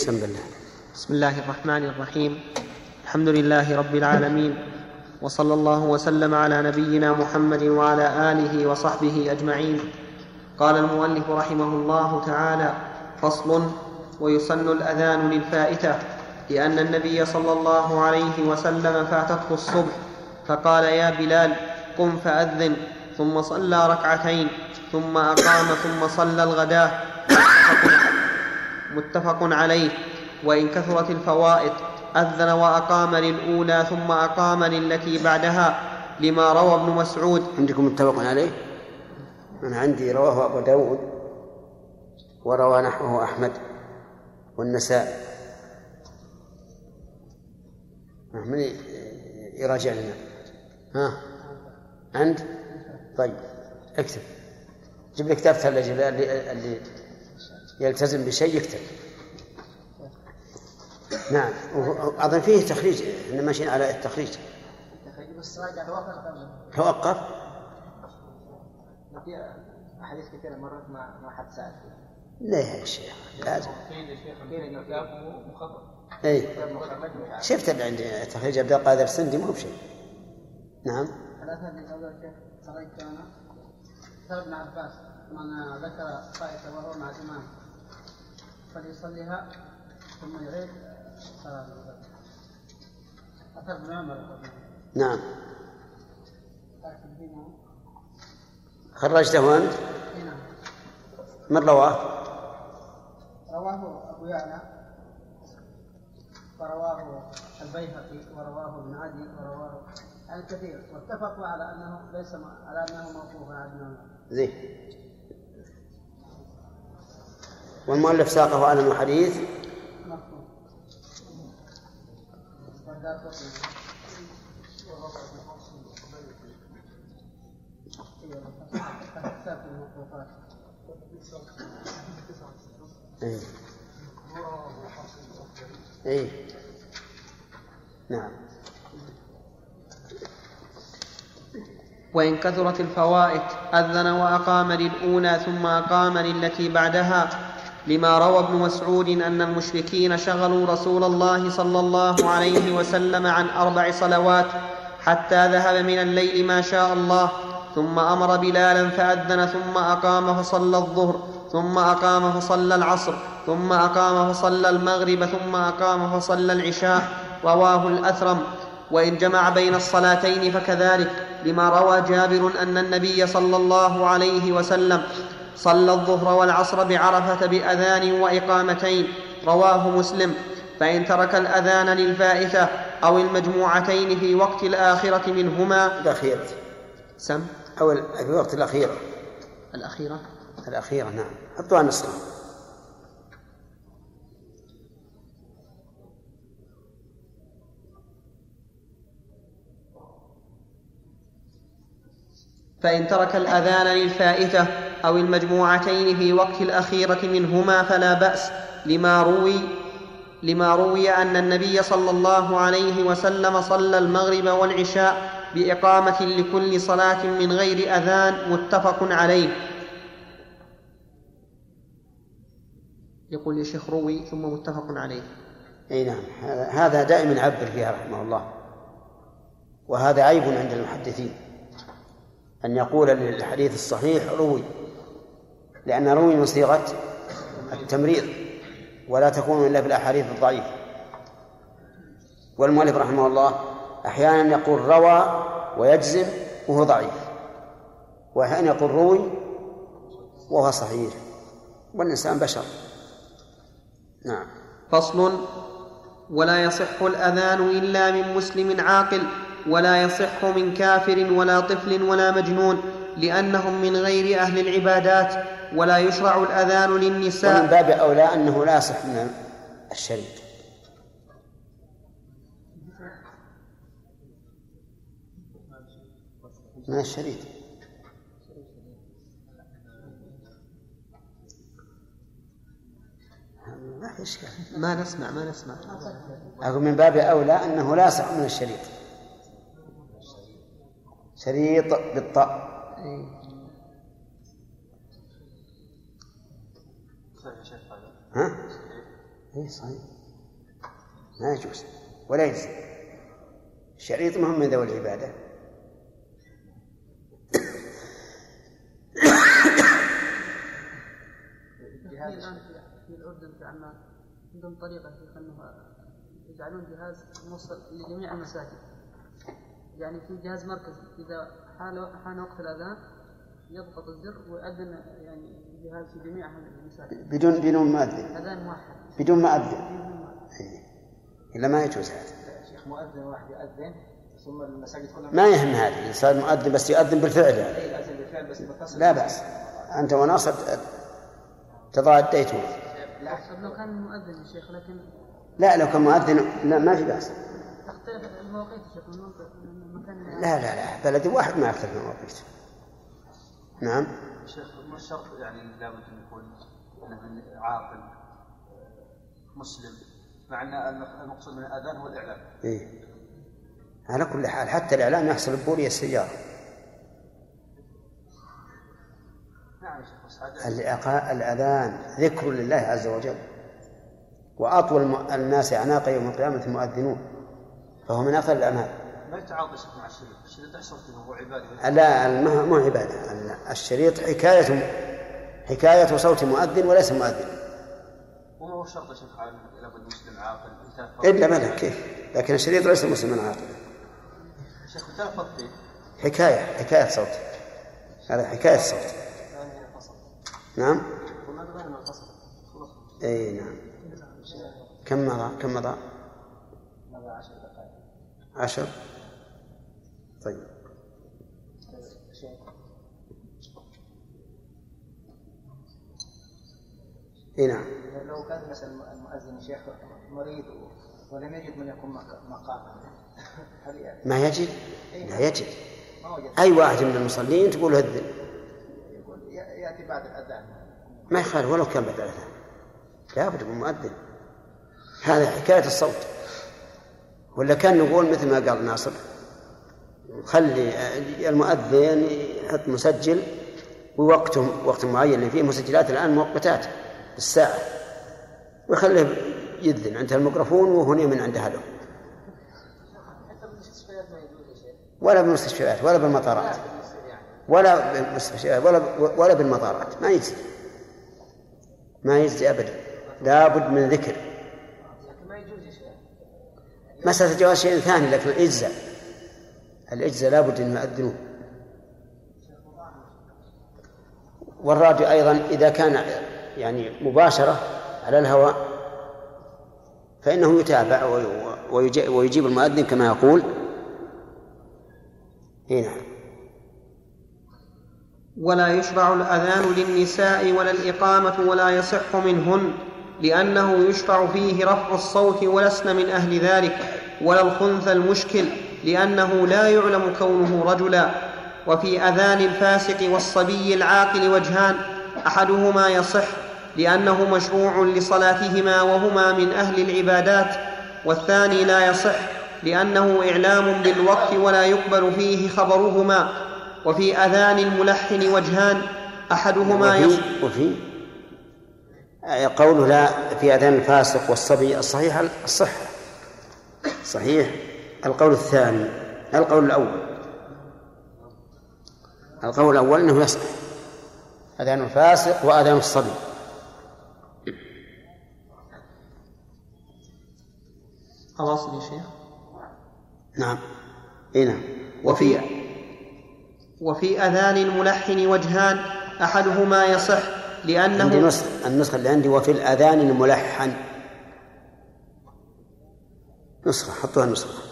بسم الله. بسم الله الرحمن الرحيم. الحمد لله رب العالمين. وصلى الله وسلم على نبينا محمد وعلى آله وصحبه أجمعين. قال المؤلف رحمه الله تعالى فصل ويسن الأذان للفائتة لأن النبي صلى الله عليه وسلم فاتته الصبح فقال يا بلال قم فأذن ثم صلى ركعتين ثم أقام ثم صلى الغداة. متفق عليه وإن كثرت الفوائد أذن وأقام للأولى ثم أقام للتي بعدها لما روى ابن مسعود. عندكم متفق عليه؟ أنا عندي رواه أبو داود وروى نحوه أحمد والنسائي. من يراجع لنا؟ ها؟ عند؟ طيب اكتب. جيب لي كتاب اللي, اللي يلتزم بشيء يكتب نعم. أظن فيه تخريج إحنا ماشيين على التخريج. توقف؟ في احاديث كثيره مرت ما ما حد سال لا يا شيخ لازم. اي شفت عندي تخريج عبد القادر السندي مو بشيء. نعم. صليت قال ابن عباس من ذكر فائتة وهو مع الإمام. فليصليها ثم يعيد صلاة الغد أثر ابن عمر نعم. خرجته أنت؟ نعم. من رواه؟ رواه أبو يعلى ورواه البيهقي ورواه ابن عدي ورواه الكثير. واتفقوا على أنه ليس على أنه موقوف على ابن عمر زين. والمؤلف ساقه على أنه حديث مفهوم والدار قطني. حساب الموقوفات. اي اي نعم وإن كثرت الفوائد أذن وأقام للأولى ثم أقام للتي بعدها لما روى ابن مسعود أن المشركين شغلوا رسول الله صلى الله عليه وسلم عن أربع صلوات حتى ذهب من الليل ما شاء الله ثم أمر بلالا فأذن ثم أقام فصلى الظهر ثم أقام فصلى العصر ثم أقام فصلى المغرب ثم أقام فصلى العشاء رواه الأثرم. وإن جمع بين الصلاتين فكذلك لما روى جابر أن النبي صلى الله عليه وسلم صلى الظهر والعصر بعرفة بأذان وإقامتين رواه مسلم. فإن ترك الأذان للفائتة أو المجموعتين في وقت الآخرة منهما. الأخيرة. سم. أو في الوقت الأخيرة. الأخيرة؟ الأخيرة نعم. حطوها نصها فإن ترك الأذان للفائتة أو المجموعتين في وقت الأخيرة منهما فلا بأس لما روي لما روي أن النبي صلى الله عليه وسلم صلى المغرب والعشاء بإقامة لكل صلاة من غير أذان متفق عليه. يقول يا شيخ روي ثم متفق عليه. أي نعم هذا- دائما يعبر فيها رحمه الله. وهذا عيب عند المحدثين. أن يقول للحديث الصحيح روي لأن روي من صيغة التمريض ولا تكون إلا في الأحاديث الضعيفة. والمؤلف رحمه الله أحيانا يقول روى ويجزم وهو ضعيف وأحيانا يقول روي وهو صحيح. والإنسان بشر. نعم. فصل ولا يصح الأذان إلا من مسلم عاقل. ولا يصح من كافر ولا طفل ولا مجنون لأنهم من غير أهل العبادات ولا يشرع الأذان ومن للنساء باب أولى أنه لا يصح من الشريك. من الشريك. ما في إشكال. ما نسمع ما نسمع. أقول من باب أولى أنه لا يصح من الشريط شريط بالطاء. ها؟ اي صحيح. ما يجوز. ولا يجوز. الشريط مهم من ذوي العبادة. الان في الأردن في عمان عندهم طريقة في انه يجعلون جهاز موصل لجميع المساجد. يعني في جهاز مركزي إذا حان حان وقت الأذان يضغط الزر ويؤذن يعني جهاز في جميع المساجد بدون بدون مؤذن أذان موحد بدون مؤذن إيه. إلا ما يجوز هذا. شيخ مؤذن واحد يؤذن ثم المساجد كلها ما يهم هذا. الانسان مؤذن بس يؤذن بالفعل يعني. يؤذن بالفعل بس لا بأس. أنت وناصر تضاديتم لا. لو كان مؤذن يا شيخ لكن لا لو كان مؤذن لا ما في بأس. تختلف المواقيت من مكان لا لا لا بلد واحد ما يختلف المواقيت نعم؟ شيخ ما الشرط يعني لابد أن يكون عاقل مسلم؟ مع أن المقصود من الأذان هو الإعلام. إيه. على كل حال حتى الإعلام يحصل بولي السيارة. نعم الأذان ذكر لله عز وجل وأطول الناس أعناقا يوم القيامة المؤذنون. فهو من أفضل الأعمال. ما يتعاطى مع الشريف، الشريف يحصل هو عبادة. لا مو عبادة. الشريط حكاية حكاية صوت مؤذن وليس مؤذن. وما هو يا شيخ على لابد مسلم عاقل إلا بلى كيف؟ لكن الشريط ليس مسلما عاقلا شيخ يتلفظ فيه حكاية حكاية صوت. هذا حكاية صوت. نعم. إي نعم. كم مضى؟ كم مضى؟ عشر. طيب. اي نعم. لو كان مثلا المؤذن شيخ مريض ولم يجد من يكون يعني ما يجد؟ لا يجد. ما وجد أي واحد من المصلين تقول اذن يقول يأتي بعد الأذان. ما يخالف ولو كان بعد الأذان. لابد من مؤذن. هذا حكاية الصوت. ولا كان نقول مثل ما قال ناصر خلي المؤذن يحط مسجل ووقته وقت معين لأن فيه مسجلات الآن مؤقتات بالساعة. ويخليه يذن عندها الميكروفون وهنا من عندها له ولا بالمستشفيات ولا بالمطارات. ولا بالمستشفيات ولا ولا بالمطارات. ما يجزي. ما يجزي ابدا. لابد من ذكر. مسألة جواز شيء ثاني لكن الإجزاء. الإجزاء لابد أن يؤذنون والراديو أيضا إذا كان يعني مباشرة على الهواء فإنه يتابع وي- ويجي- ويجيب المؤذن كما يقول. إيه نعم. ولا يشرع الأذان للنساء ولا الإقامة ولا يصح منهن. لأنه يشرع فيه رفع الصوت ولسن من أهل ذلك ولا الخنث المشكل لأنه لا يعلم كونه رجلا. وفي أذان الفاسق والصبي العاقل وجهان أحدهما يصح لأنه مشروع لصلاتهما وهما من أهل العبادات والثاني لا يصح لأنه إعلام بالوقت ولا يقبل فيه خبرهما. وفي أذان الملحن وجهان أحدهما يصح. وفي قوله لا في أذان الفاسق والصبي الصحيح الصحة صحيح. القول الثاني. القول الأول. القول الأول أنه يصح. أذان الفاسق وأذان الصبي. خلاص يا شيخ. نعم. اي نعم. وفي وفي وفي أذان الملحن وجهان أحدهما يصح عندي لأنه نسخة النسخة اللي عندي وفي الأذان الملحن. نسخة حطوها نسخة.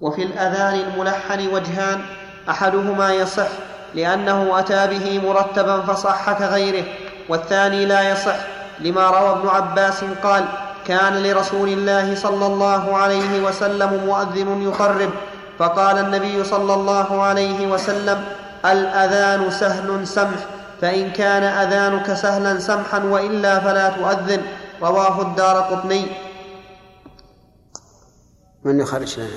وفي الأذان الملحن وجهان أحدهما يصح لأنه أتى به مرتبا فصح كغيره والثاني لا يصح لما روى ابن عباس قال كان لرسول الله صلى الله عليه وسلم مؤذن يقرب فقال النبي صلى الله عليه وسلم الأذان سهل سمح فإن كان أذانك سهلا سمحا وإلا فلا تؤذن. رواه الدار قطني. من يخرج لنا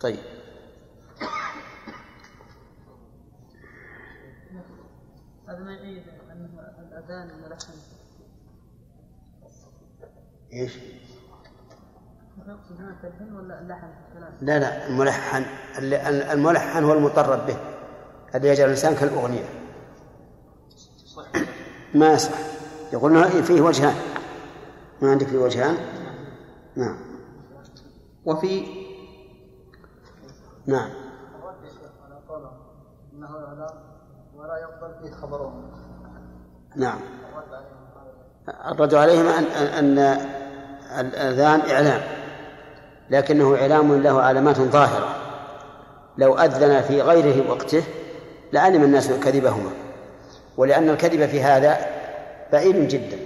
طيب. هذا ما يعيد أنه الأذان ملحن إيش؟ لا لا الملحن الملحن هو المطرب به الذي يجعل الإنسان كالأغنية. ما يصح. يقول فيه وجهان. ما عندك فيه وجهان؟ نعم. وفي نعم. انه ولا يقبل فيه خبرهم نعم. الرد عليهم أن أن الأذان إعلام لكنه إعلام له علامات ظاهرة. لو أذن في غيره وقته لعلم الناس كذبهما ولأن الكذب في هذا بعيد جدا.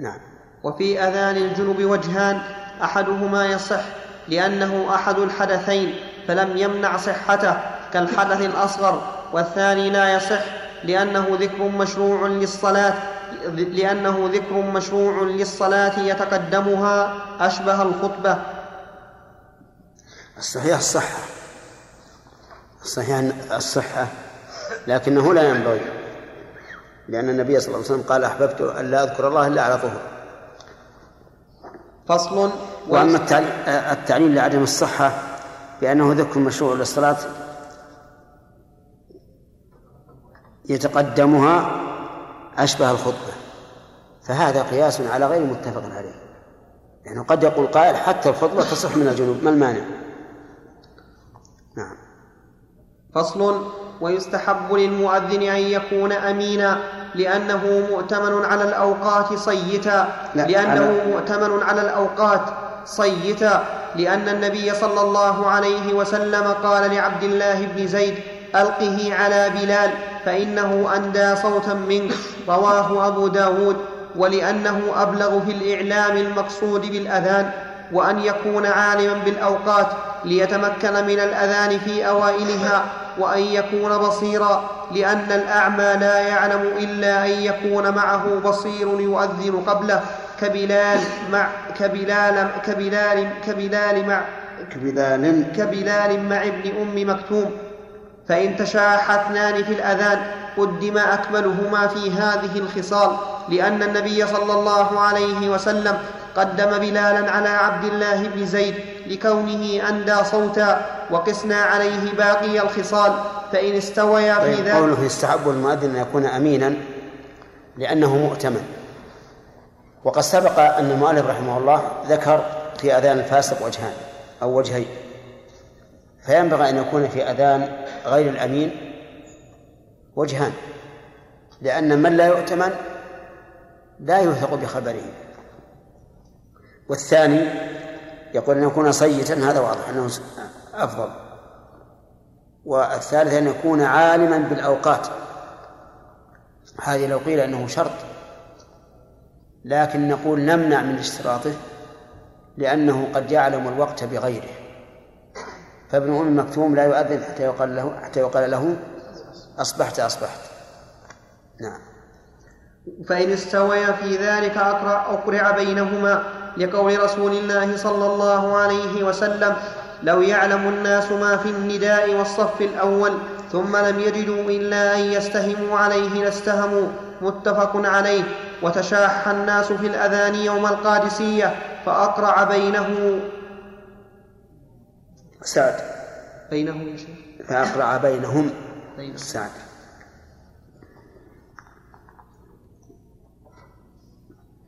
نعم. وفي أذان الجنب وجهان أحدهما يصح لأنه أحد الحدثين فلم يمنع صحته كالحدث الأصغر والثاني لا يصح لأنه ذكر مشروع للصلاة لأنه ذكر مشروع للصلاة يتقدمها أشبه الخطبة. الصحيح الصحة. الصحيح الصحة. لكنه لا ينبغي. لأن النبي صلى الله عليه وسلم قال أحببت أن لا أذكر الله إلا على طهر. فصل. وأما التعليل لعدم الصحة بأنه ذكر مشروع للصلاة يتقدمها أشبه الخطبة. فهذا قياس على غير متفق عليه. يعني قد يقول قائل حتى الخطبة تصح من الجنوب ما المانع؟ نعم. فصل ويستحب للمؤذن أن يكون أمينا لأنه مؤتمن على الأوقات صيتا. لأنه مؤتمن على الأوقات صيتا. لأن النبي صلى الله عليه وسلم قال لعبد الله بن زيد ألقه على بلال فإنه أندى صوتا منك. رواه أبو داود. ولأنه أبلغ في الإعلام المقصود بالأذان وأن يكون عالما بالأوقات ليتمكن من الأذان في أوائلها وأن يكون بصيرا لأن الأعمى لا يعلم إلا أن يكون معه بصير يؤذن قبله. كبلال مع كبلال كبلال كبلال مع كبلال. كبلال مع ابن أم مكتوم. فإن تشاح اثنان في الأذان قدم أكملهما في هذه الخصال لأن النبي صلى الله عليه وسلم قدم بلالا على عبد الله بن زيد لكونه أندى صوتا وقسنا عليه باقي الخصال فإن استويا في طيب ذلك قوله يستحب المؤذن أن يكون أمينا لأنه مؤتمن. وقد سبق أن المؤلف رحمه الله ذكر في أذان الفاسق وجهان أو وجهين فينبغي أن يكون في أذان غير الأمين وجهان لأن من لا يؤتمن لا يوثق بخبره. والثاني يقول أن يكون صيتا هذا واضح أنه أفضل. والثالث أن يكون عالما بالأوقات. هذه لو قيل أنه شرط لكن نقول نمنع من اشتراطه لأنه قد يعلم الوقت بغيره. فابن أم مكتوم لا يؤذن حتى يقال له حتى يقال له أصبحت أصبحت. نعم. فإن استويا في ذلك أقرع, أقرع بينهما لقول رسول الله صلى الله عليه وسلم لو يعلم الناس ما في النداء والصف الأول ثم لم يجدوا إلا أن يستهموا عليه لاستهموا متفق عليه. وتشاح الناس في الأذان يوم القادسية فأقرع بينه سعد. بينه يا شيخ؟ فأقرع بينهم. بينهم. سعد.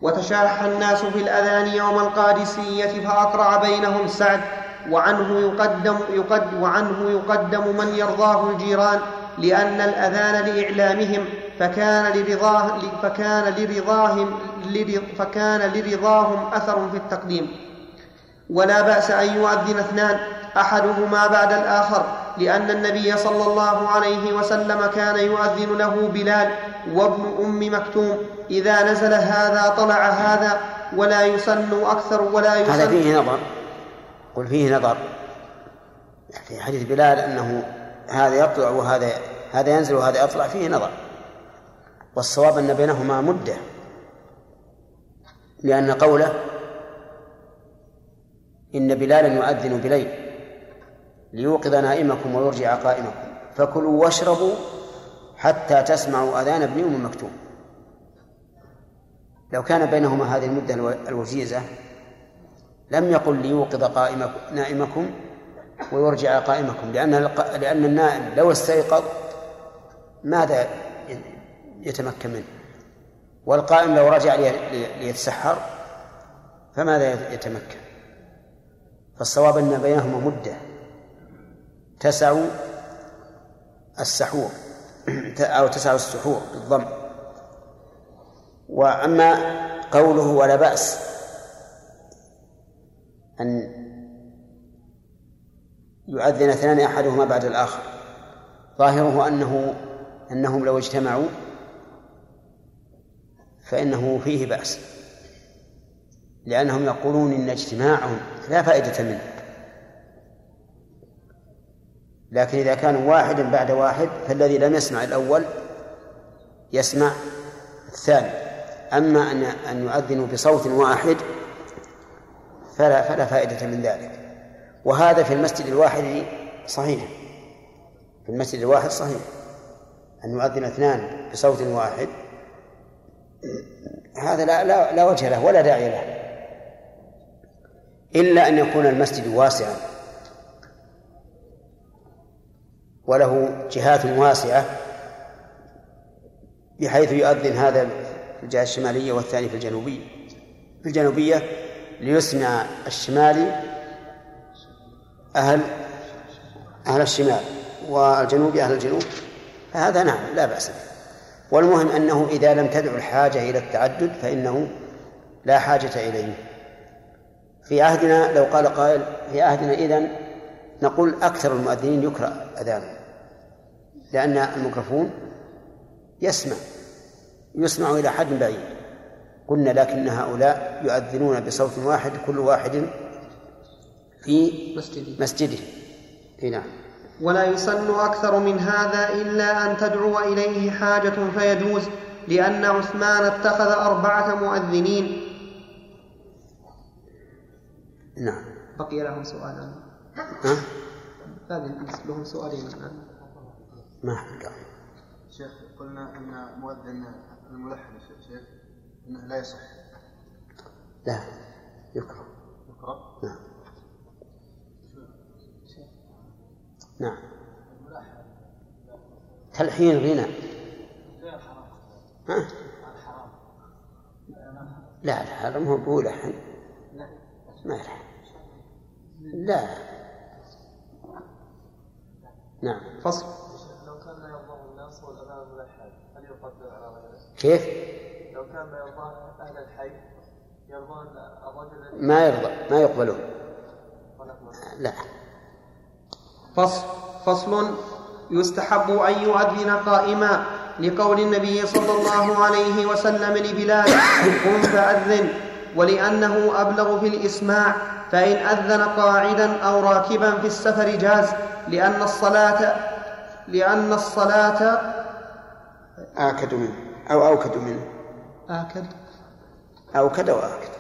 وتشاح الناس في الأذان يوم القادسية فأقرع بينهم سعد. وعنه يقدم يقد وعنه يقدم من يرضاه الجيران لأن الأذان لإعلامهم فكان لرضاه فكان لرضاهم لر- فكان لرضاهم أثر في التقديم. ولا بأس أن يؤذن اثنان أحدهما بعد الآخر لأن النبي صلى الله عليه وسلم كان يؤذن له بلال وابن أم مكتوم إذا نزل هذا طلع هذا ولا يسن أكثر ولا هذا يسن فيه نظر قل فيه نظر. في حديث بلال أنه هذا يطلع وهذا هذا ينزل وهذا يطلع فيه نظر. والصواب أن بينهما مدة لأن قوله إن بلالا يؤذن بليل ليوقظ نائمكم ويرجع قائمكم. فكلوا واشربوا حتى تسمعوا أذان ابن أم مكتوم. لو كان بينهما هذه المدة الوجيزة لم يقل ليوقظ قائمكم نائمكم ويرجع قائمكم لأن لأن النائم لو استيقظ ماذا يتمكن منه؟ والقائم لو رجع ليتسحر فماذا يتمكن؟ فالصواب أن بينهما مدة. تسع السحور. أو تسع السحور بالضم. وأما قوله ولا بأس أن يؤذن اثنان أحدهما بعد الآخر. ظاهره أنه أنهم لو اجتمعوا فإنه فيه بأس. لأنهم يقولون إن اجتماعهم لا فائدة منه. لكن إذا كانوا واحدا بعد واحد فالذي لم يسمع الأول يسمع الثاني. أما أن أن يؤذنوا بصوت واحد فلا فلا فائدة من ذلك. وهذا في المسجد الواحد صحيح. في المسجد الواحد صحيح. أن يؤذن اثنان بصوت واحد هذا لا لا, لا وجه له ولا داعي له. إلا أن يكون المسجد واسعا. وله جهات واسعة بحيث يؤذن هذا في الجهة الشمالية والثاني في الجنوبية. في الجنوبية ليسمع الشمالي أهل أهل الشمال والجنوب أهل الجنوب. فهذا نعم لا بأس به. والمهم أنه إذا لم تدعو الحاجة إلى التعدد فإنه لا حاجة إليه. في عهدنا لو قال قائل في عهدنا إذن نقول أكثر المؤذنين يكره أذانه لأن الميكروفون يسمع يسمع إلى حد بعيد. قلنا لكن هؤلاء يؤذنون بصوت واحد كل واحد في مسجده, مسجده. نعم. ولا يسن أكثر من هذا إلا أن تدعو إليه حاجة فيجوز لأن عثمان اتخذ أربعة مؤذنين. نعم. بقي لهم سؤالان. ها؟ هذه لهم سؤالين الآن. ما شيخ قلنا أن مؤذن الملحن شيخ أنه لا يصح. لا يكره. يكره؟ نعم. نعم. تلحين غنى. ها؟ لا الحرام. هو بولحن. ما يلحن. لا. نعم. فصل. لو كان لا يرضاه الناس والأذان ملحن هل يقدر على غيره؟ كيف؟ لو كان لا يرضاه أهل الحي يرضون الرجل ما يرضى ما يقبلون. لا. فصل. فصل. يستحب أن يؤذن قائما لقول النبي صلى الله عليه وسلم لبلال قم فأذن. ولأنه أبلغ في الإسماع فإن أذن قاعدا أو راكبا في السفر جاز لأن الصلاة لأن الصلاة آكد منه أو أوكد منه. آكد. أوكد وآكد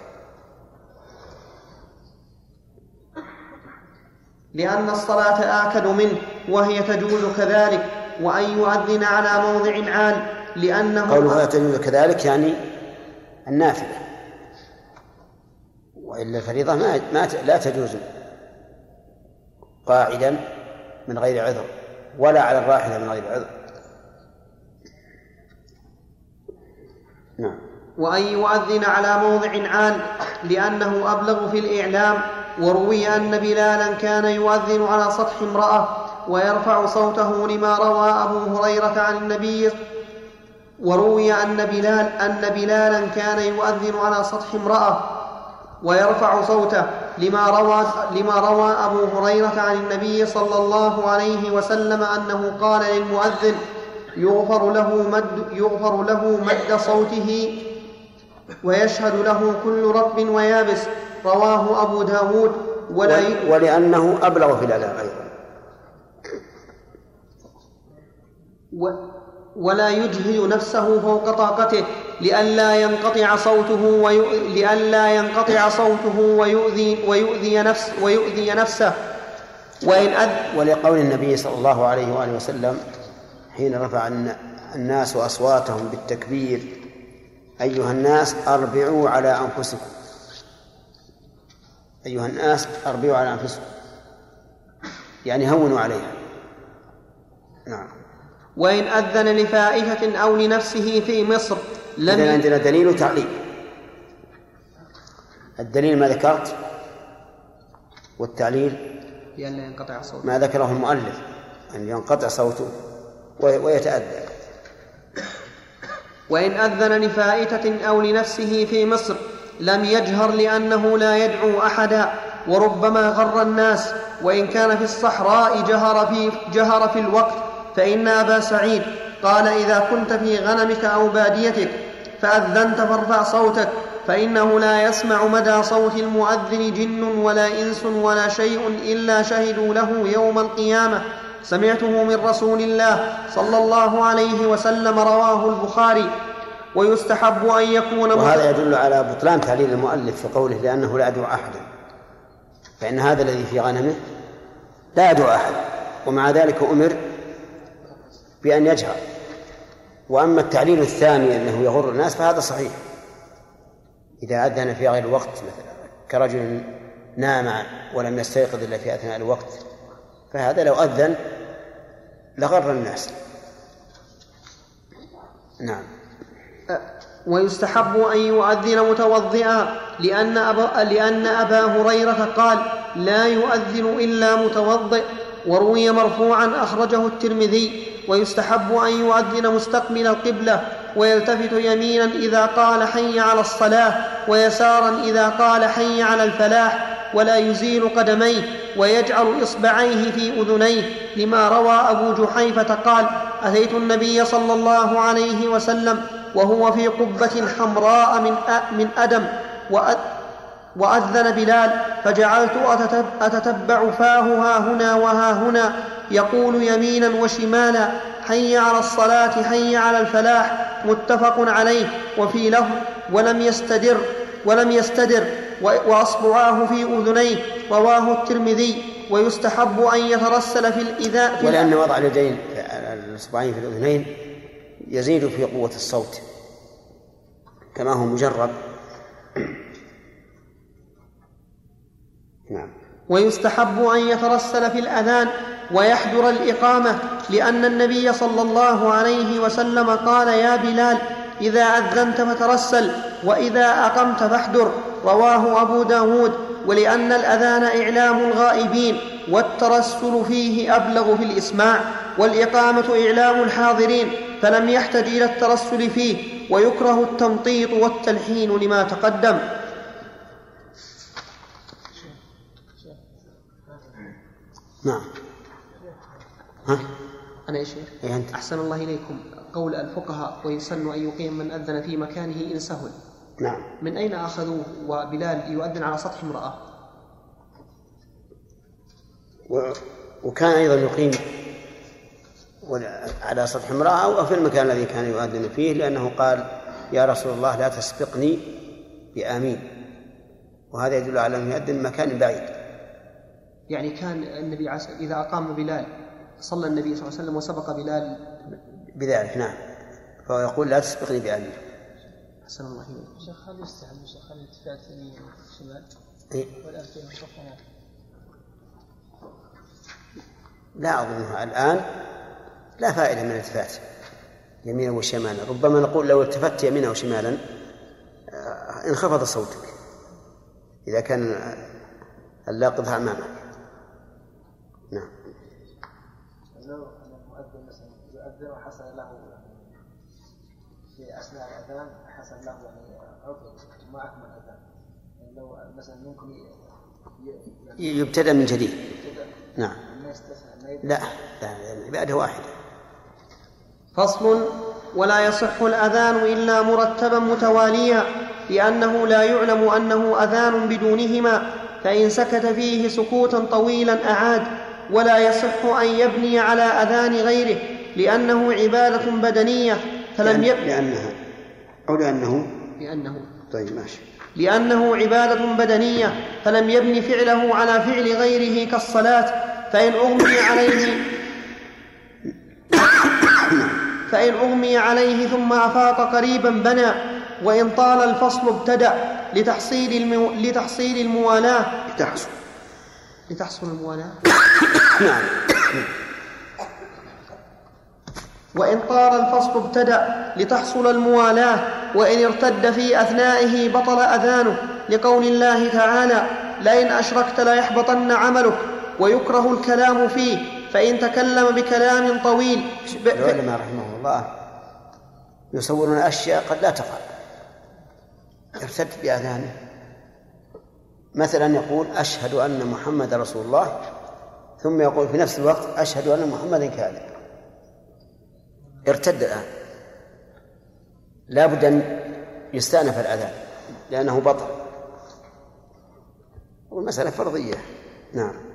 لأن الصلاة آكد منه وهي تجوز كذلك وأن يؤذن على موضع عال لأنه قوله تجوز كذلك يعني النافلة. وإلا الفريضة ما, ما لا تجوز قاعدا من غير عذر ولا على الراحلة من غير عذر. نعم. وأن يؤذن على موضع عال لأنه أبلغ في الإعلام وروي أن بلالا كان يؤذن على سطح امرأة ويرفع صوته لما روى أبو هريرة عن النبي. وروي أن بلال أن بلالا كان يؤذن على سطح امرأة ويرفع صوته لما روى لما روى أبو هريرة عن النبي صلى الله عليه وسلم أنه قال للمؤذن يغفر له مد يغفر له مد صوته ويشهد له كل رطب ويابس. رواه أبو داود. ولا ولأنه أبلغ في الأداء أيضا. و ولا يجهد نفسه فوق طاقته. لئلا ينقطع صوته. لئلا ينقطع صوته ويؤذي ويؤذي نفس ويؤذي نفسه. وإن أذ ولقول النبي صلى الله عليه وآله وسلم حين رفع الن- الناس أصواتهم بالتكبير أيها الناس أربعوا على أنفسكم. أيها الناس أربعوا على أنفسكم. يعني هونوا عليها. نعم. وإن أذن لفائتة أو لنفسه في مصر لم عندنا دليل وتعليل. الدليل ما ذكرت والتعليل لئلا ينقطع صوته. ما ذكره المؤلف أن ينقطع صوته وي- ويتأذى. وإن أذن لفائتة أو لنفسه في مصر لم يجهر لأنه لا يدعو أحدا وربما غر الناس. وإن كان في الصحراء جهر في, جهر في الوقت فإن أبا سعيد قال إذا كنت في غنمك أو باديتك فأذنت فارفع صوتك فإنه لا يسمع مدى صوت المؤذن جن ولا إنس ولا شيء إلا شهدوا له يوم القيامة. سمعته من رسول الله صلى الله عليه وسلم رواه البخاري. ويستحب أن يكون وهذا يدل على بطلان تعليل المؤلف في قوله لأنه لا يدعو أحدا فإن هذا الذي في غنمه لا يدعو أحد ومع ذلك أمر بأن يجهر. وأما التعليل الثاني أنه يغر الناس فهذا صحيح. إذا أذن في غير الوقت مثلا كرجل نام ولم يستيقظ إلا في أثناء الوقت فهذا لو أذن لغر الناس. نعم. ويستحب أن يؤذن متوضئا لأن أبا, لأن أبا هريرة قال لا يؤذن إلا متوضئ. وروي مرفوعا أخرجه الترمذي ويستحب أن يؤذن مستقبل القبلة ويلتفت يمينا إذا قال حي على الصلاة ويسارا إذا قال حي على الفلاح ولا يزيل قدميه ويجعل إصبعيه في أذنيه لما روى أبو جحيفة قال أتيت النبي صلى الله عليه وسلم وهو في قبة حمراء من أدم وأذن بلال فجعلت أتتب- أتتبع فاه ها هنا وها هنا يقول يمينا وشمالا حي على الصلاة حي على الفلاح متفق عليه وفي لفظ ولم يستدر ولم يستدر وأصبعاه في أذنيه رواه الترمذي ويستحب أن يترسل في الإذاء في ولأن وضع اليدين الإصبعين في الأذنين يزيد في قوة الصوت كما هو مجرب. نعم. ويستحب أن يترسل في الأذان ويحضر الإقامة لأن النبي صلى الله عليه وسلم قال يا بلال إذا أذنت فترسل وإذا أقمت فاحضر رواه أبو داود. ولأن الأذان إعلام الغائبين والترسل فيه أبلغ في الإسماع والإقامة إعلام الحاضرين فلم يحتج إلى الترسل فيه ويكره التمطيط والتلحين لما تقدم. نعم. ها؟ أنا يا شيخ. أي أنت. أحسن الله إليكم. قول الفقهاء ويسن أن يقيم من أذن في مكانه إن سهل. نعم. من أين أخذوه؟ وبلال يؤذن على سطح امرأة. و... وكان أيضا يقيم على سطح امرأة أو في المكان الذي كان يؤذن فيه لأنه قال يا رسول الله لا تسبقني بآمين. وهذا يدل على أنه يؤذن مكان بعيد. يعني كان النبي عس... إذا أقام بلال صلى النبي صلى الله عليه وسلم وسبق بلال. بذلك نعم. فهو يقول لا تسبقني بآمين أحسن الله إليكم شيخ هل يستحب شيخ الالتفات يمين شمال. إيه؟ والآن في المصطفى لا أظنها الآن لا فائدة من الالتفات يمينا وشمالا. ربما نقول لو التفت يمينا وشمالا آه، انخفض صوتك إذا كان اللاقط أمامك نعم لو أن المؤذن مثلا يؤذن وحصل له في أثناء الأذان حصل له يعني عذر ما أكمل الأذان يعني لو مثلا ممكن ي- يعني يبتدأ من جديد. يبتدأ. نعم. لا لا العبادة واحدة فصل ولا يصح الأذان إلا مرتبا متواليا لأنه لا يعلم أنه أذان بدونهما فإن سكت فيه سكوتا طويلا أعاد ولا يصح أن يبني على أذان غيره. لأنه عبادة بدنية فلم يبني لأنها أو لأنه؟ لأنه. طيب ماشي. لأنه عبادة بدنية فلم يبن فعله على فعل غيره كالصلاة فإن أغمي عليه فإن أغمي عليه ثم أفاق قريبا بنى وإن طال الفصل ابتدأ لتحصيل, المو... لتحصيل الموالاة. تحصل لتحصل الموالاة. نعم. وإن طال الفصل ابتدأ لتحصل الموالاة وإن ارتد في أثنائه بطل أذانه لقول الله تعالى لئن أشركت ليحبطن عملك ويكره الكلام فيه فإن تكلم بكلام طويل العلماء رحمه الله يصورون أشياء قد لا تقع ارتد بأذانه. مثلا يقول أشهد أن محمد رسول الله. ثم يقول في نفس الوقت أشهد أن محمدا كاذب ارتد الآن. لا بد أن يستأنف الأذان لأنه بطل. والمسألة فرضية. نعم.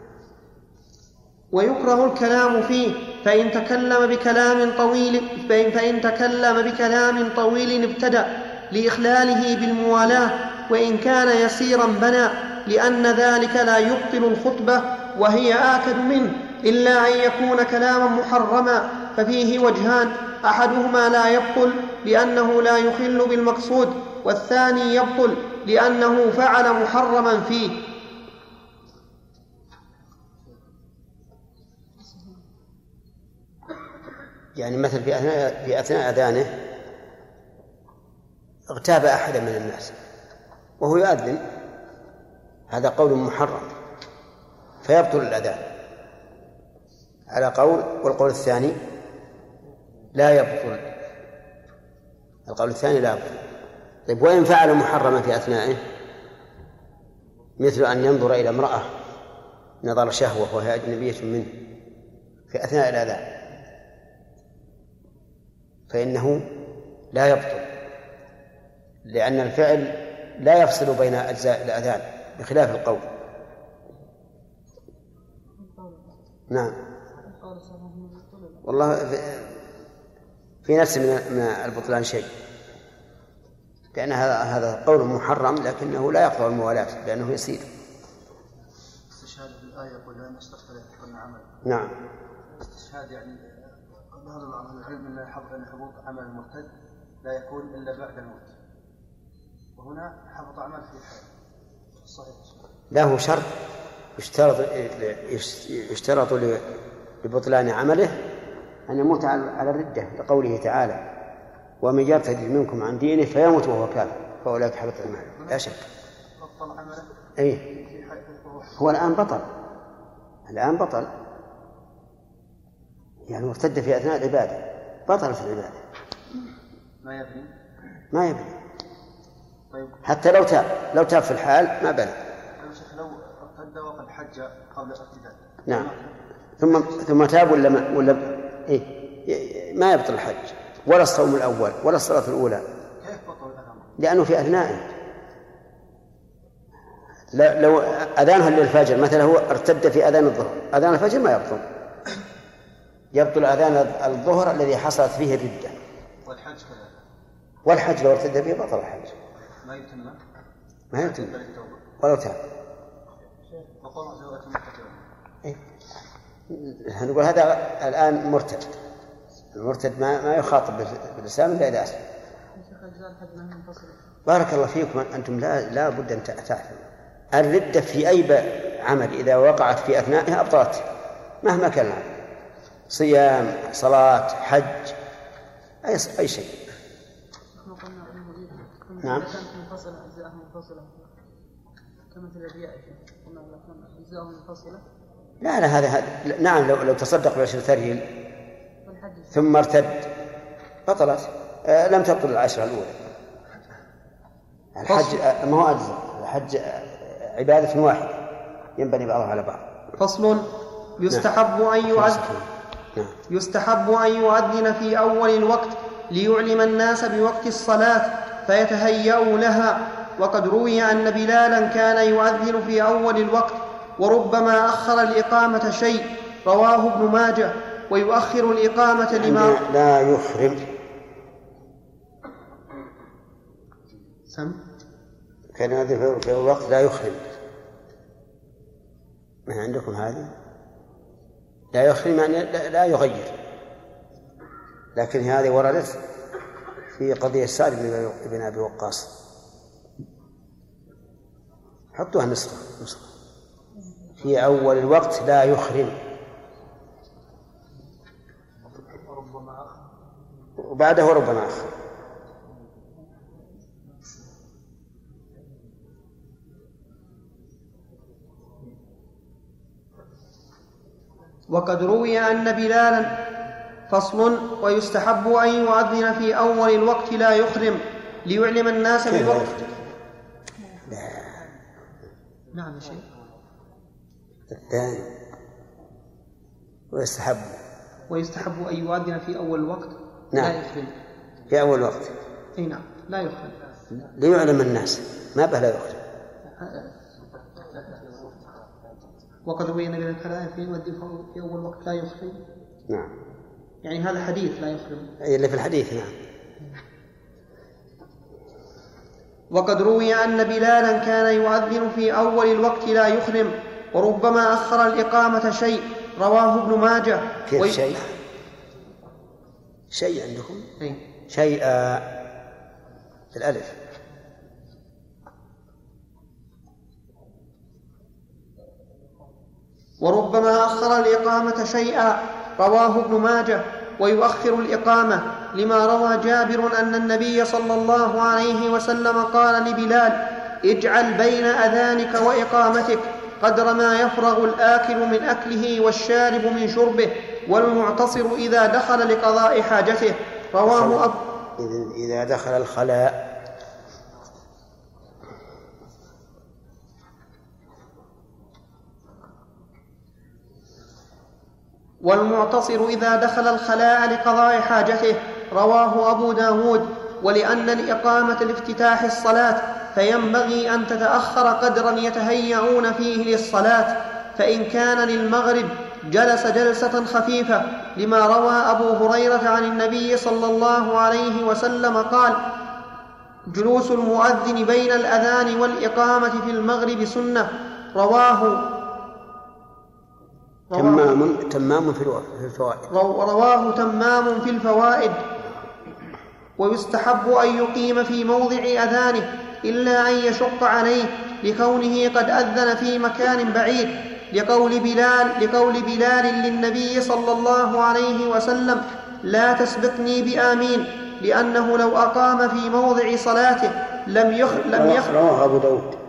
ويكره الكلام فيه فإن تكلم بكلام طويل فإن, فإن تكلم بكلام طويل ابتدأ لإخلاله بالموالاة وإن كان يسيرا بنى لأن ذلك لا يبطل الخطبة وهي آكد منه إلا أن يكون كلاما محرما. ففيه وجهان أحدهما لا يبطل لأنه لا يخل بالمقصود والثاني يبطل لأنه فعل محرما فيه. يعني مثل في أثناء في أثناء أذانه اغتاب أحدا من الناس وهو يؤذن هذا قول محرم فيبطل الأذان. على قول والقول الثاني لا يبطل. القول الثاني لا يبطل. طيب وإن فعل محرما في أثنائه؟ مثل أن ينظر إلى امرأة نظر شهوة وهي أجنبية منه. في أثناء الأذان فإنه لا يبطل. لأن الفعل لا يفصل بين أجزاء الأذان بخلاف القول. نعم. والله في نفس من البطلان شيء. لأن هذا هذا قول محرم لكنه لا يقطع الموالاة لأنه يسير. استشهاد الآية يقول لا مستقبل عمل نعم. استشهاد يعني ظهر أهل العلم أن حبوط عمل المرتد لا يكون إلا بعد الموت. وهنا حبط عمل في حياة صحيح. له شرط يشترط يشترط لبطلان عمله أن يموت على الردة لقوله تعالى ومن يرتد منكم عن دينه فيموت وهو كافر فأولئك حبط أعماله لا شك. بطل عمله أي هو الآن بطل. الآن بطل. يعني ارتد في أثناء العبادة. بطلت العبادة. ما يبني؟ ما يبني. طيب. حتى لو تاب. لو تاب في الحال ما بنى. طيب لو ارتد وقد حج قبل الارتداد نعم. ثم ثم تاب ولا ما ولا إيه ما يبطل الحج ولا الصوم الأول ولا الصلاة الأولى. كيف بطل؟ لأنه في أثنائه لو أذانها للفجر مثلا هو ارتد في أذان الظهر أذان الفجر ما يبطل. يبطل أذان الظهر الذي حصلت فيه الردة. والحج كذلك والحج لو ارتد به بطل الحج. ما يتم ما يتم. ولو تاب. مرتدة إيه؟ نقول هذا الآن مرتد. المرتد ما ما يخاطب بالإسلام إلا إذا أسلم. أجزاء بارك الله فيكم. أنتم لا لا بد أن تعلموا. الردة في أي عمل إذا وقعت في أثنائها أبطلت مهما كان العمل. صيام صلاة حج أي أي شيء. نعم. يا شيخ قلنا اجزاءها منفصلة لا لا هذا هذا نعم لو لو تصدق ريال فالحج ثم ارتد. بطلت. آه لم تبطل العشرة الأولى. الحج آه، ما هو أجزاء الحج آه، عبادة واحدة. ينبني بعضها على بعض. فصل. يستحب أن يؤذن نعم. يستحب أن يؤذن في أول الوقت ليعلم الناس بوقت الصلاة فيتهيأوا لها. وقد روي أن بلالا كان يؤذن في أول الوقت وربما أخر الإقامة شيء رواه ابن ماجه ويؤخر الإقامة لما لا يحرم. سم؟ كان هذا في الوقت لا يحرم. ما عندكم هذا؟ لا يحرم يعني لا, لا يغير. لكن هذه وردت في قضية سعد بن أبي وقاص. حطوها نسخة نسخة. في أول الوقت لا يخرم. وبعده ربما أخر. وقد روي أن بلالا فصل ويستحب أن يؤذن في أول الوقت لا يخرم ليعلم الناس بالوقت لا نعم يا شيخ. الثاني ويستحب. ويستحب أن يؤذن في أول الوقت نعم. لا يخرم في أول وقت. أي نعم. لا يخرم ليعلم الناس. ما به لا يخرم وقد روي بلالا كان في يؤذن في أول وقت لا يخرم نعم. يعني هذا حديث لا يخرم أي اللي في الحديث نعم. وقد روي أن بلالا كان يؤذن في أول الوقت لا يخرم وربما أخر الإقامة شيء. رواه ابن ماجه. كيف وي- شيء؟ شيء عندكم؟ أي. شيء الألف وربما أخر الإقامة شيئا. رواه ابن ماجه. ويؤخر الإقامة لما روى جابر أن النبي صلى الله عليه وسلم قال لبلال اجعل بين أذانك وإقامتك. قدر ما يفرغ الآكل من أكله والشارب من شربه والمعتصر إذا دخل لقضاء حاجته. رواه أبو إذا- إذا دخل الخلاء. والمعتصر إذا دخل الخلاء لقضاء حاجته. رواه أبو داود. ولأن الإقامة لافتتاح الصلاة فينبغي أن تتأخر قدرا يتهيئون فيه للصلاة فإن كان للمغرب جلس جلسة خفيفة لما روى أبو هريرة عن النبي صلى الله عليه وسلم قال جلوس المؤذن بين الأذان والإقامة في المغرب سنة. رواه رواه تمام تمام في الفوائد. رو- رواه تمام في الفوائد. ويستحب أن يقيم في موضع أذانه إلا أن يشق عليه لكونه قد أذن في مكان بعيد لقول بلال لقول بلال للنبي صلى الله عليه وسلم لا تسبقني بآمين لأنه لو أقام في موضع صلاته لم يخ لم يخ رواه أبو داود.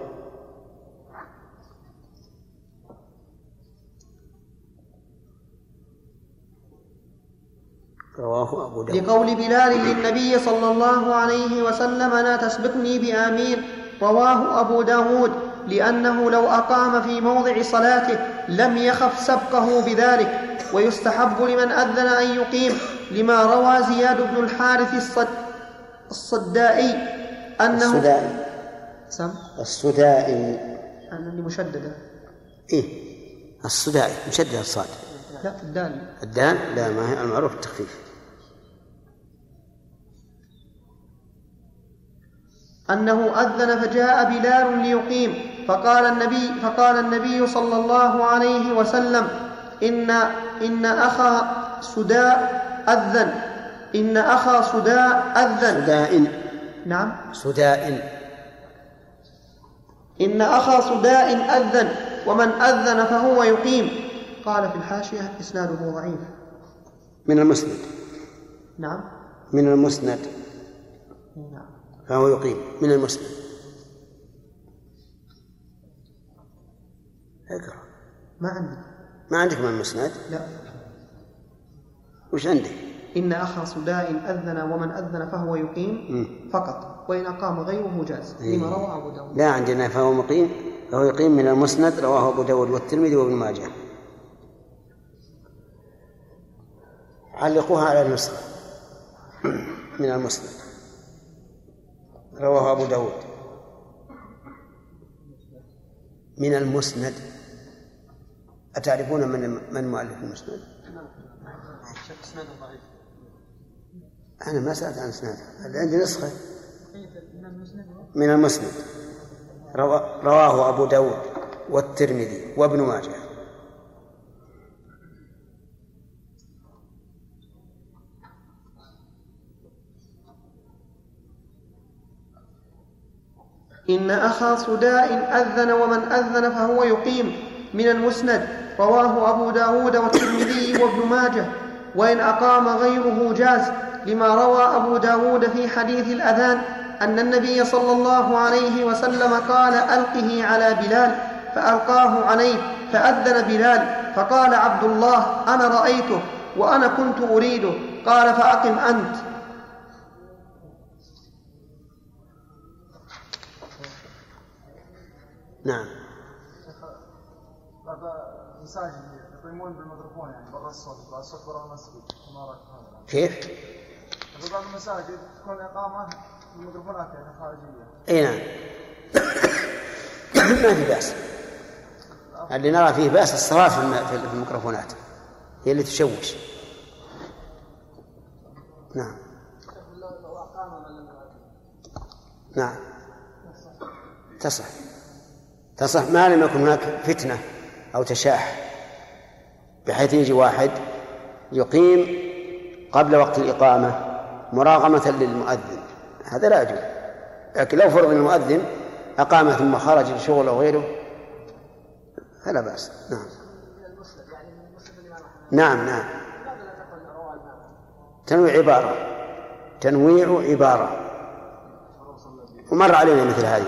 رواه أبو داود. لقول بلال للنبي صلى الله عليه وسلم لا تسبقني بآمين. رواه أبو داود. لأنه لو أقام في موضع صلاته لم يخف سبقه بذلك. ويستحب لمن أذن أن يقيم. لما روى زياد بن الحارث الصد الصدائي أنه السدائي سم؟ السدائي أنني مشددة. إيه. السدائي مشدد الصاد. لا الدال. الدال؟ لا ما هي المعروف التخفيف. أنه أذن فجاء بلال ليقيم. فقال النبي فقال النبي صلى الله عليه وسلم إن إن أخا سداء أذن. إن أخا سداء أذن. سدائن نعم. سدائن إن أخا سداء أذن. ومن أذن فهو يقيم. قال في الحاشية إسناده ضعيف. من المسند. نعم. من المسند. نعم. فهو يقيم من المسند اقرأ. ما عندي ما عندك من المسند؟ لا. وش عندك؟ إن أخا سداء أذن ومن أذن فهو يقيم. فقط وإن أقام غيره جاز إيه. لما روى أبو داود. لا عندنا فهو مقيم فهو يقيم من المسند رواه أبو داود والترمذي وابن ماجه. علقوها على النسخة من المسند. رواه أبو داود. من المسند. أتعرفون من من مؤلف المسند؟ أنا ما سألت عن إسناده عندي نسخة. من المسند. روا- رواه أبو داود والترمذي وابن ماجه. إن أخا صداء أذن ومن أذن فهو يقيم من المسند رواه أبو داود والترمذي وابن ماجه وإن أقام غيره جاز لما روى أبو داود في حديث الأذان أن النبي صلى الله عليه وسلم قال ألقه على بلال فألقاه عليه فأذن بلال فقال عبد الله أنا رأيته وأنا كنت أريده قال فأقم أنت. نعم. بعض المساجد يقيمون بالميكروفون يعني برا الصوت برا الصوت برا المسجد. ما رأيك هذا؟ كيف؟ في بعض المساجد تكون إقامة بالميكروفونات يعني خارجية. إي نعم. ما في بأس. اللي نرى فيه بأس الصلاة في الم- في في الميكروفونات. هي اللي تشوش. نعم. نعم. تصح. تصح ما لم يكن هناك فتنة أو تشاح بحيث يجي واحد يقيم قبل وقت الإقامة مراغمة للمؤذن. هذا لا يجوز. لكن لو فرض المؤذن أقام ثم خرج لشغل أو غيره فلا بأس. نعم. نعم نعم. تنويع عبارة. تنويع عبارة. ومر علينا مثل هذه.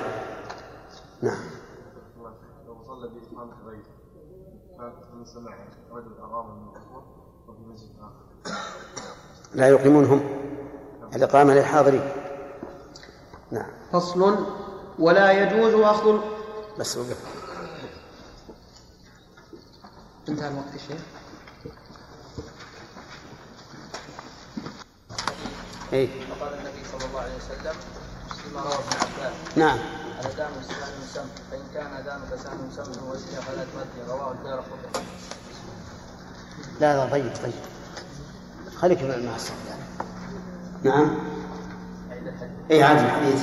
نعم لو صلى بإمامة غيره سمع رجل أقام الميكروفون وفي مسجد آخر. لا يقيمونهم الإقامة للحاضرين. نعم. فصل ولا يجوز أخذ. بس وقف. انتهى الوقت الشيخ اي وقال النبي صلى الله عليه وسلم فيما روى ابن عباس نعم. الأذان سهل سمح فإن كان أذانك سهل سمح وإلا فلا تؤدي رواه الدار قطني لا لا طيب طيب. خليك مع الصف نعم. اي عاد الحديث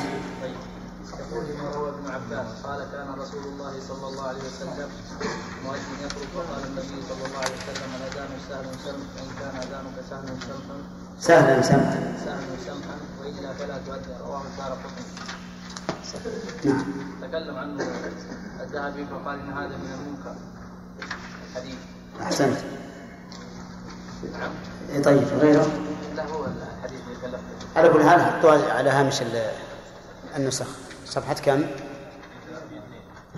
يقول لما روى ابن عباس. قال كان رسول الله صلى الله عليه وسلم مؤذن يخرج وقال النبي صلى الله عليه وسلم الاذان سهل سمح فان كان اذانك سهل سمحا. سهلا سمحا. سهل سمحا والا فلا تؤدي رواه الدار نعم. تكلم عنه الذهبي فقال إن هذا من المنكر. الحديث. أحسنت. نعم. إيه طيب غيره؟ لا هو الحديث اللي على كل حال حطوها على هامش ال- النسخ. صفحة كم؟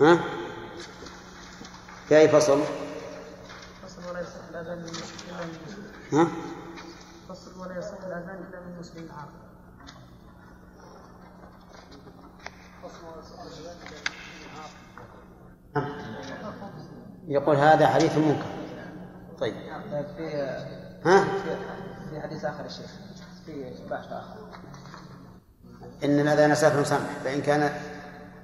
ها؟ في أي فصل؟ فصل ولا يصح مسلم ها؟ فصل ولا يصح الاذان الا من مسلم عاقل يقول هذا حديث منكر طيب طيب في ها؟ في حديث آخر الشيخ في بحث آخر إن الأذان سهل سمح فإن كان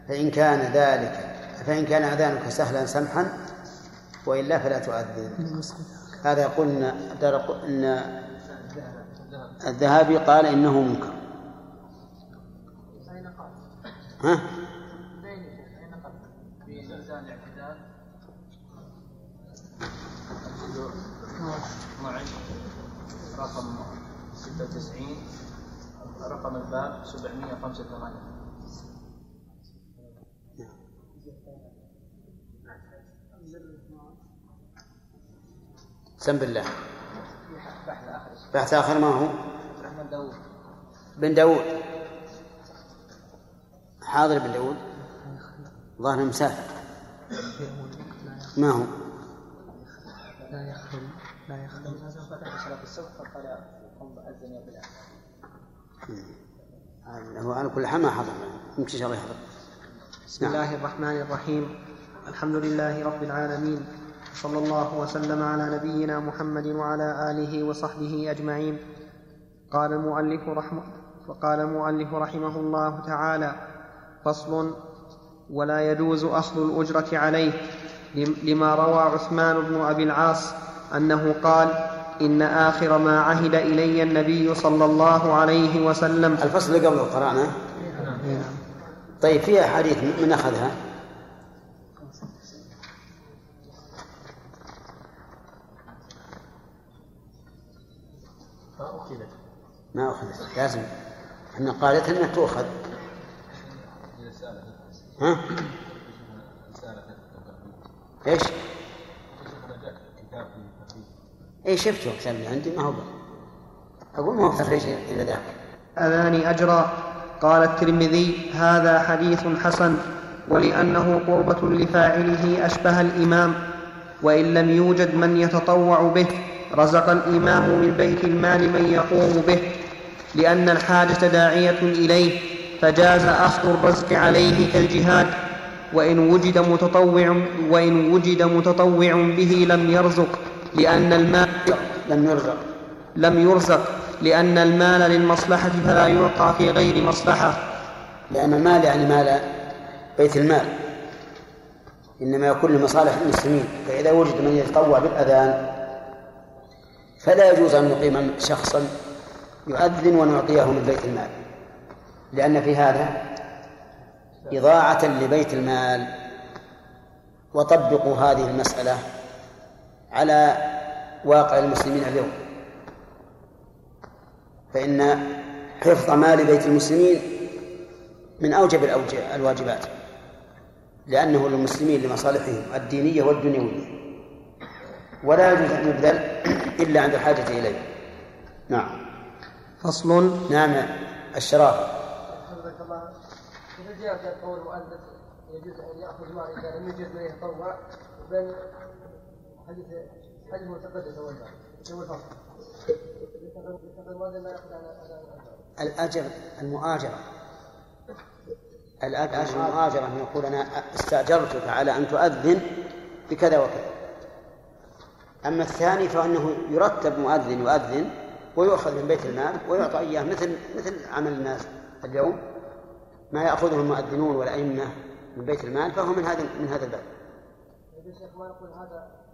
فإن كان ذلك فإن كان أذانك سهلا سمحا وإلا فلا تؤذن هذا دار- إن الذهبي قال إنه منكر؟ ها؟ رقم 96 رقم الباب 785 سم بالله بحث اخر الشيخ بحث آخر ما هو؟ داوود بن داود حاضر بن داود ظاهر مسافر ما هو؟ لا يخل لا يخل هو على كل حال ما حضر. يمكن شاء الله بسم. الله الرحمن الرحيم. الحمد لله رب العالمين. صلى الله وسلم على نبينا محمد وعلى آله وصحبه أجمعين. قال المؤلف رحمه وقال المؤلف رحمه الله تعالى فصل ولا يجوز أخذ الأجرة عليه. لم- لما روى عثمان بن أبي العاص أنه قال إن آخر ما عهد إلي النبي صلى الله عليه وسلم الفصل اللي قبله قرأنا طيب في أحاديث من أخذها؟ ما أخذت لازم إحنا قالت إنها تؤخذ ها؟ إيش؟ اي شفته كتاب اللي عندي ما هو أقول ما هو تخريج الا ذاك أذان أجرا قال الترمذي هذا حديث حسن ولأنه قربة لفاعله أشبه الإمام وإن لم يوجد من يتطوع به رزق الإمام من بيت المال من يقوم به لأن الحاجة داعية إليه فجاز أخذ الرزق عليه كالجهاد وإن وجد متطوع وإن وجد متطوع به لم يرزق. لأن المال لم يرزق. لم يرزق. لأن المال للمصلحة فلا يعطى في غير مصلحة. لأن المال يعني مال بيت المال. إنما يكون لمصالح المسلمين. فإذا وجد من يتطوع بالأذان فلا يجوز أن نقيم شخصا يؤذن ونعطيه من بيت المال. لأن في هذا إضاعة لبيت المال. وطبقوا هذه المسألة على واقع المسلمين اليوم. فإن حفظ مال بيت المسلمين من أوجب الواجبات لأنه للمسلمين لمصالحهم الدينية والدنيوية. ولا يجوز أن يبذل إلا عند الحاجة إليه. نعم. فصل. نعم. الشراب. حفظك الله. إذا جاء قول المؤلف يجوز أن يأخذ مال إذا لم يجد من يتطوع بين حديث حديث متقدم الأجر المؤاجرة. الأجر المؤاجرة أن يقول أنا استأجرتك على أن تؤذن بكذا وكذا. أما الثاني فإنه يرتب مؤذن يؤذن ويؤخذ من بيت المال ويعطى إياه مثل مثل عمل الناس اليوم. ما يأخذه المؤذنون والأئمة من بيت المال فهو من هذا من هذا الباب. يا شيخ ما نقول هذا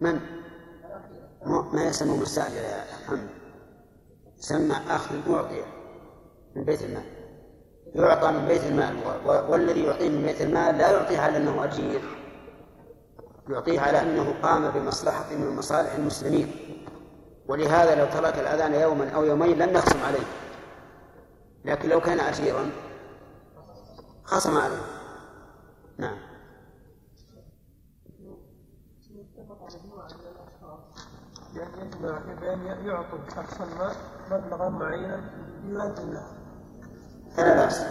من؟ ما يسمى مستأجر يا محمد يسمى أخذ معطية من بيت المال. يعطى من بيت المال. والذي يعطيه من بيت المال لا يعطيه على أنه أجير. يعطيه على أنه قام بمصلحة من مصالح المسلمين. ولهذا لو ترك الأذان يوما أو يومين لم نخصم عليه. لكن لو كان أجيرا خصم عليه. نعم. بأن يعطوا شخصا ما مبلغا معينا يؤذن له فلا بأس.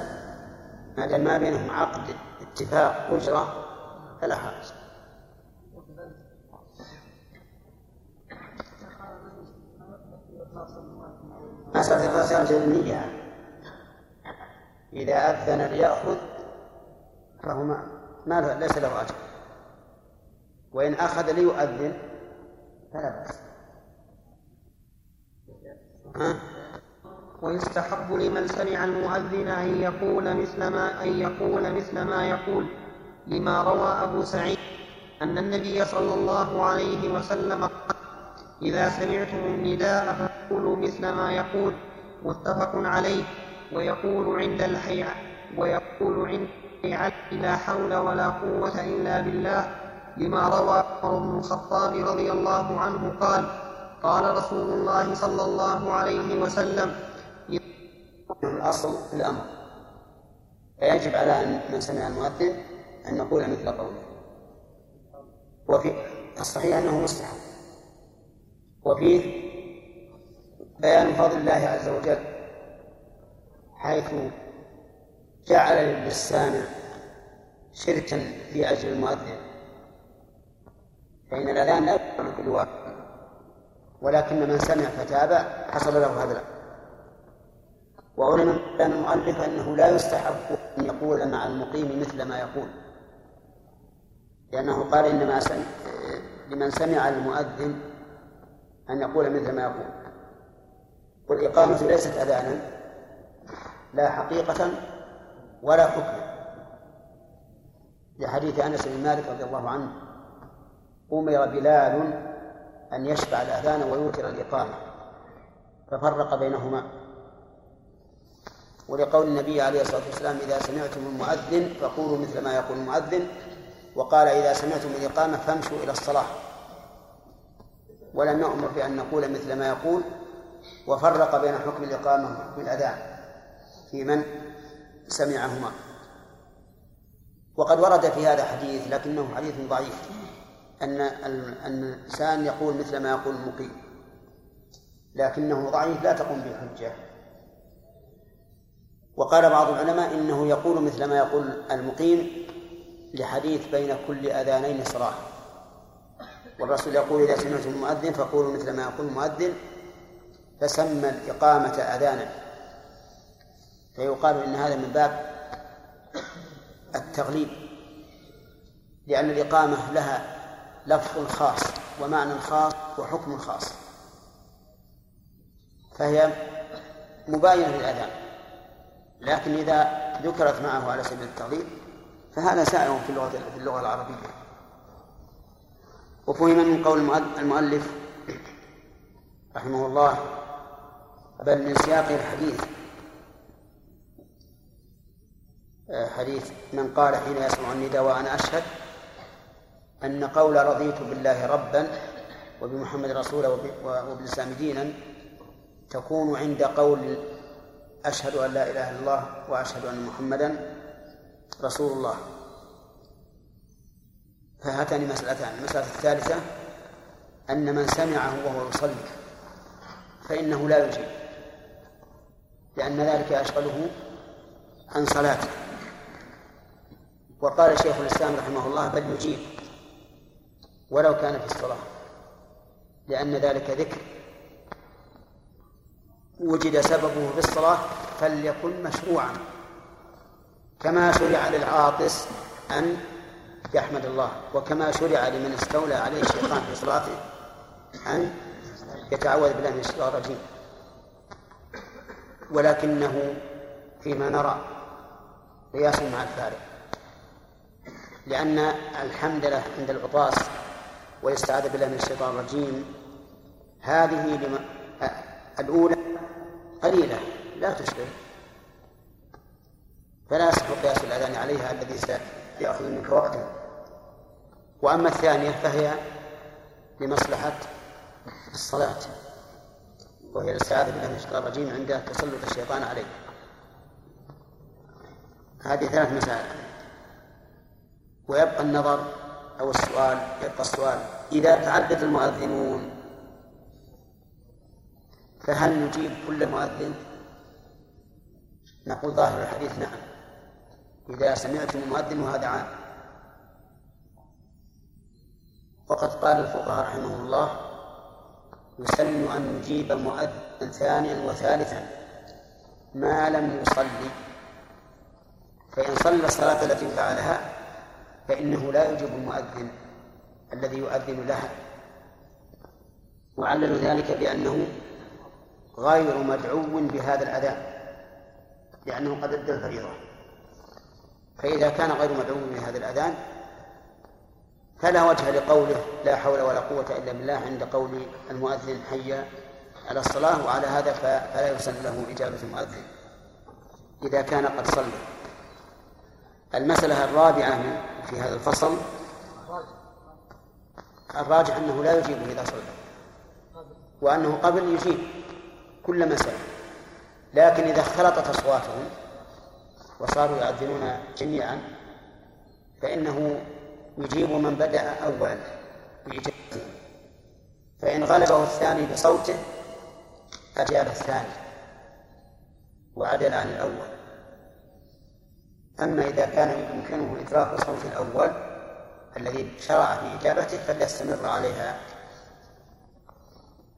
ما دام ما بينهم عقد اتفاق أجرة فلا حرج. مسألة الإخلاص النية؟ إذا أذن ليأخذ فهو ما, ليس له أجر. وإن أخذ ليؤذن فلا بأس؟ ويستحب لمن سمع المؤذن أن يقول مثل ما أن يقول مثل ما يقول. لما روى أبو سعيد أن النبي صلى الله عليه وسلم قال إذا سمعتم النداء فقولوا مثل ما يقول. متفق عليه. ويقول عند الحي ويقول عند الحي لا حول ولا قوة إلا بالله. لما روى عمر بن الخطاب رضي الله عنه قال قال رسول الله صلى الله عليه وسلم الأصل في الأمر. فيجب على أن من سمع المؤذن أن يقول مثل قوله. وفي الصحيح أنه مستحب. وفيه بيان فضل الله عز وجل حيث جعل للسامع شركا في أجر المؤذن. فإن الأذان لا يكون كل واحد ولكن من سمع فتابع حصل له هذا وعلم المؤلف أنه لا يستحب أن يقول مع المقيم مثل ما يقول. لأنه قال إنما سمع لمن سمع المؤذن أن يقول مثل ما يقول. والإقامة ليست أذانا لا حقيقة ولا حكما لحديث أنس بن مالك رضي الله عنه أمر بلال أن يشفع الأذان ويوتر الإقامة. ففرق بينهما. ولقول النبي عليه الصلاة والسلام إذا سمعتم المؤذن فقولوا مثل ما يقول المؤذن. وقال إذا سمعتم الإقامة فامشوا إلى الصلاة. ولم نأمر بأن نقول مثل ما يقول. وفرق بين حكم الإقامة وحكم الأذان في من سمعهما. وقد ورد في هذا حديث لكنه حديث ضعيف. أن أن الإنسان يقول مثل ما يقول المقيم. لكنه ضعيف لا تقوم به حجة وقال بعض العلماء إنه يقول مثل ما يقول المقيم لحديث بين كل أذانين صلاة. والرسول يقول إذا سمعتم المؤذن فقولوا مثل ما يقول المؤذن فسمى الإقامة أذانا. فيقال إن هذا من باب التغليب لأن الإقامة لها لفظ خاص ومعنى خاص وحكم خاص. فهي مباينة للأذان لكن إذا ذكرت معه على سبيل التغليب فهذا سائغ في اللغة في اللغة العربية. وفهم من قول المؤلف رحمه الله بل من سياق الحديث. آه، حديث من قال حين يسمع النداء وأنا أشهد أن قول رضيت بالله ربا وبمحمد رسولا وبالإسلام دينا تكون عند قول أشهد أن لا إله إلا الله وأشهد أن محمدا رسول الله. فهاتان مسألتان. المسألة الثالثة أن من سمعه وهو يصلي فإنه لا يجيب لأن ذلك يشغله عن صلاته. وقال شيخ الإسلام رحمه الله بل يجيب. ولو كان في الصلاة. لأن ذلك ذكر. وجد سببه في الصلاة فليكن مشروعا. كما شرع للعاطس أن يحمد الله. وكما شرع لمن استولى عليه الشيطان في صلاته أن يتعوذ بالله من الشيطان الرجيم. ولكنه فيما نرى قياس مع الفارق. لأن الحمد لله عند العطاس والاستعاذة بالله من الشيطان الرجيم. هذه لما الأولى قليلة لا تشبه. فلا يصح قياس الأذان عليها الذي سيأخذ منك وقتا. وأما الثانية فهي لمصلحة الصلاة وهي الاستعاذة بالله من الشيطان الرجيم عند تسلط الشيطان عليه هذه ثلاث مسائل. ويبقى النظر أو السؤال يبقى السؤال إذا تعدد المؤذنون فهل نجيب كل مؤذن؟ نقول ظاهر الحديث نعم. إذا سمعتم المؤذن وهذا عام. وقد قال الفقهاء رحمهم الله يسن أن نجيب مؤذن ثانيا وثالثا. ما لم يصلي فإن صلى الصلاة التي فعلها فإنه لا يجيب المؤذن الذي يؤذن لها. وعللوا ذلك بأنه غير مدعو بهذا الأذان لأنه قد أدى الفريضة. فإذا كان غير مدعو بهذا الأذان فلا وجه لقوله لا حول ولا قوة إلا بالله عند قول المؤذن حي على الصلاة وعلى هذا فلا يسن له إجابة المؤذن إذا كان قد صلى. المسألة الرابعة في هذا الفصل. الراجح أنه لا يجيب إذا صلى. وأنه قبل يجيب كل مسألة. لكن إذا اختلطت أصواتهم وصاروا يؤذنون جميعا فإنه يجيب من بدأ أولا. بإجابته فإن غلبه الثاني بصوته أجاب الثاني وعدل عن الأول. أما إذا كان يمكنه إدراك صوت الأول الذي شرع في إجابته فليستمر عليها.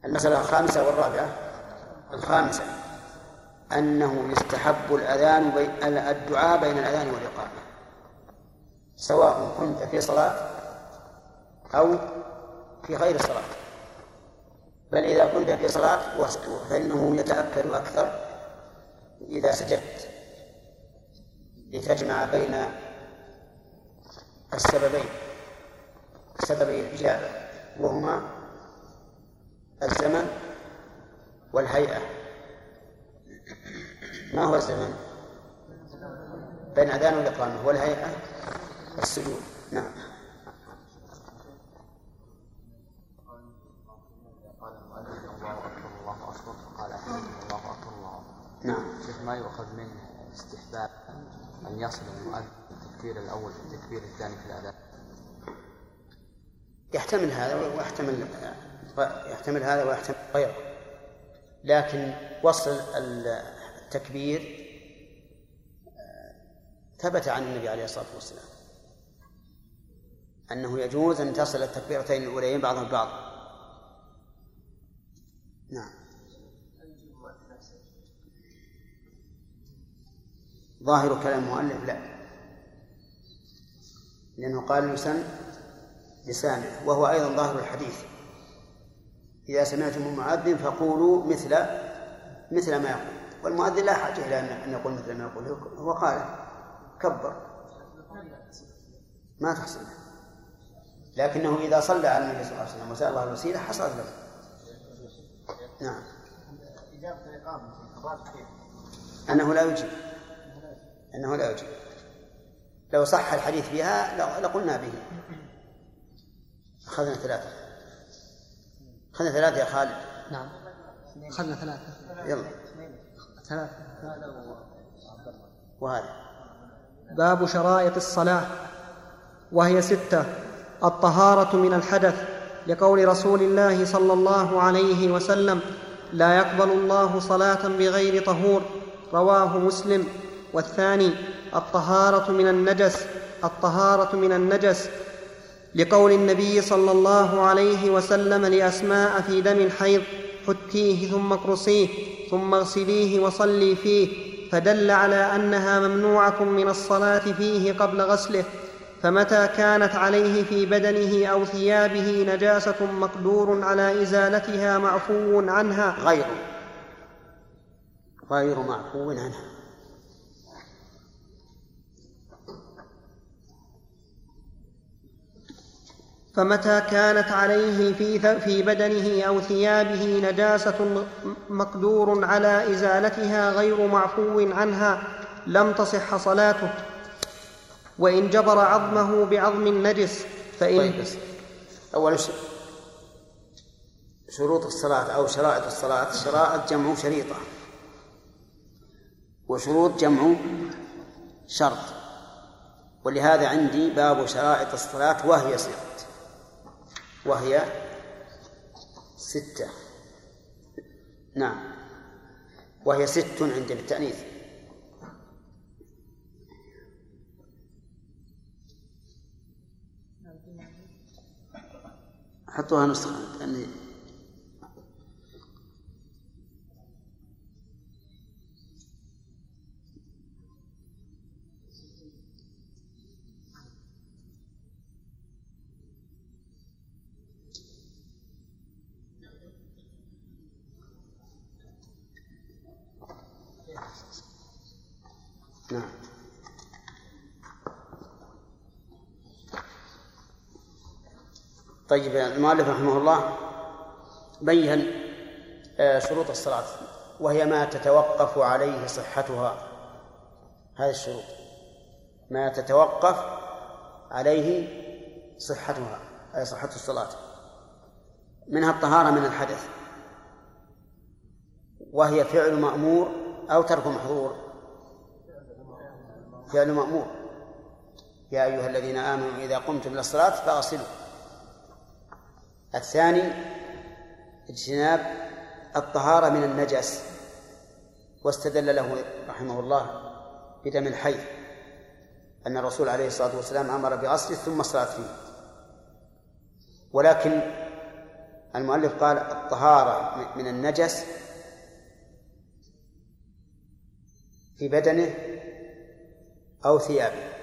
المسألة الخامسة والرابعة. الخامسة. أنه يستحب الأذان بي... الدعاء بين الأذان والإقامة. سواء كنت في صلاة أو في غير صلاة. بل إذا كنت في صلاة فإنه يتأكد أكثر إذا سجدت. لتجمع بين السببين سببي الإجابة وهما الزمن والهيئة. ما هو الزمن؟ بين أذان والإقامة والهيئة السجود. نعم. نعم. شيخ ما يؤخذ من استحباب أن يصل المؤذن التكبير الأول بالتكبير الثاني في الأذان يحتمل هذا ويحتمل يحتمل هذا ويحتمل غيره. لكن وصل التكبير ثبت عن النبي عليه الصلاة والسلام أنه يجوز أن تصل التكبيرتين الأوليين بعضها ببعض نعم. ظاهر كلام المؤلف لا. لأنه قال يسن لسامع وهو أيضا ظاهر الحديث. إذا سمعتم المؤذن فقولوا مثل مثل ما يقول. والمؤذن لا حاجة إلى أن يقول مثل ما يقول. هو قال كبر. ما تحصل. لكنه إذا صلى على النبي صلى الله عليه وسلم وسأل الله الوسيلة حصلت له. نعم. إجابة الإقامة أنه لا يجيب. أنه لا يجيب لو صح الحديث بها لقلنا به. أخذنا ثلاثة. أخذنا ثلاثة يا خالد. نعم. أخذنا ثلاثة. يلا. ثلاثة. وهذا. باب شرائط الصلاة. وهي ستة. الطهارة من الحدث. لقول رسول الله صلى الله عليه وسلم لا يقبل الله صلاة بغير طهور. رواه مسلم. والثاني الطهارة من النجس الطهارة من النجس لقول النبي صلى الله عليه وسلم لأسماء في دم الحيض حتيه ثم اقرصيه ثم اغسليه وصلي فيه فدل على أنها ممنوعة من الصلاة فيه قبل غسله فمتى كانت عليه في بدنه أو ثيابه نجاسة مقدور على إزالتها معفو عنها. غير غير معفو عنها. فمتى كانت عليه في في بدنه أو ثيابه نجاسة مقدور على إزالتها غير معفو عنها لم تصح صلاته. وإن جبر عظمه بعظم النجس فإن طيب بس أول شروط الصلاة أو شرائط الصلاة شرائط جمع شريطة. وشروط جمع شرط. ولهذا عندي باب شرائط الصلاة وهي ست وهي ستة. نعم. وهي ست عند بالتأنيث حطوها نسخة لأني نعم. طيب المؤلف رحمه الله بين آه، شروط الصلاة وهي ما تتوقف عليه صحتها. هذه الشروط. ما تتوقف عليه صحتها أي صحة الصلاة. منها الطهارة من الحدث وهي فعل مأمور أو ترك محظور. فعل مأمور. يا أيها الذين آمنوا إذا قمتم إلى الصلاة فأغسلوا. الثاني اجتناب الطهارة من النجس. واستدل له رحمه الله بدم الحي أن الرسول عليه الصلاة والسلام أمر بغسله ثم الصلاة فيه. ولكن المؤلف قال الطهارة من النجس في بدنه أو ثيابه.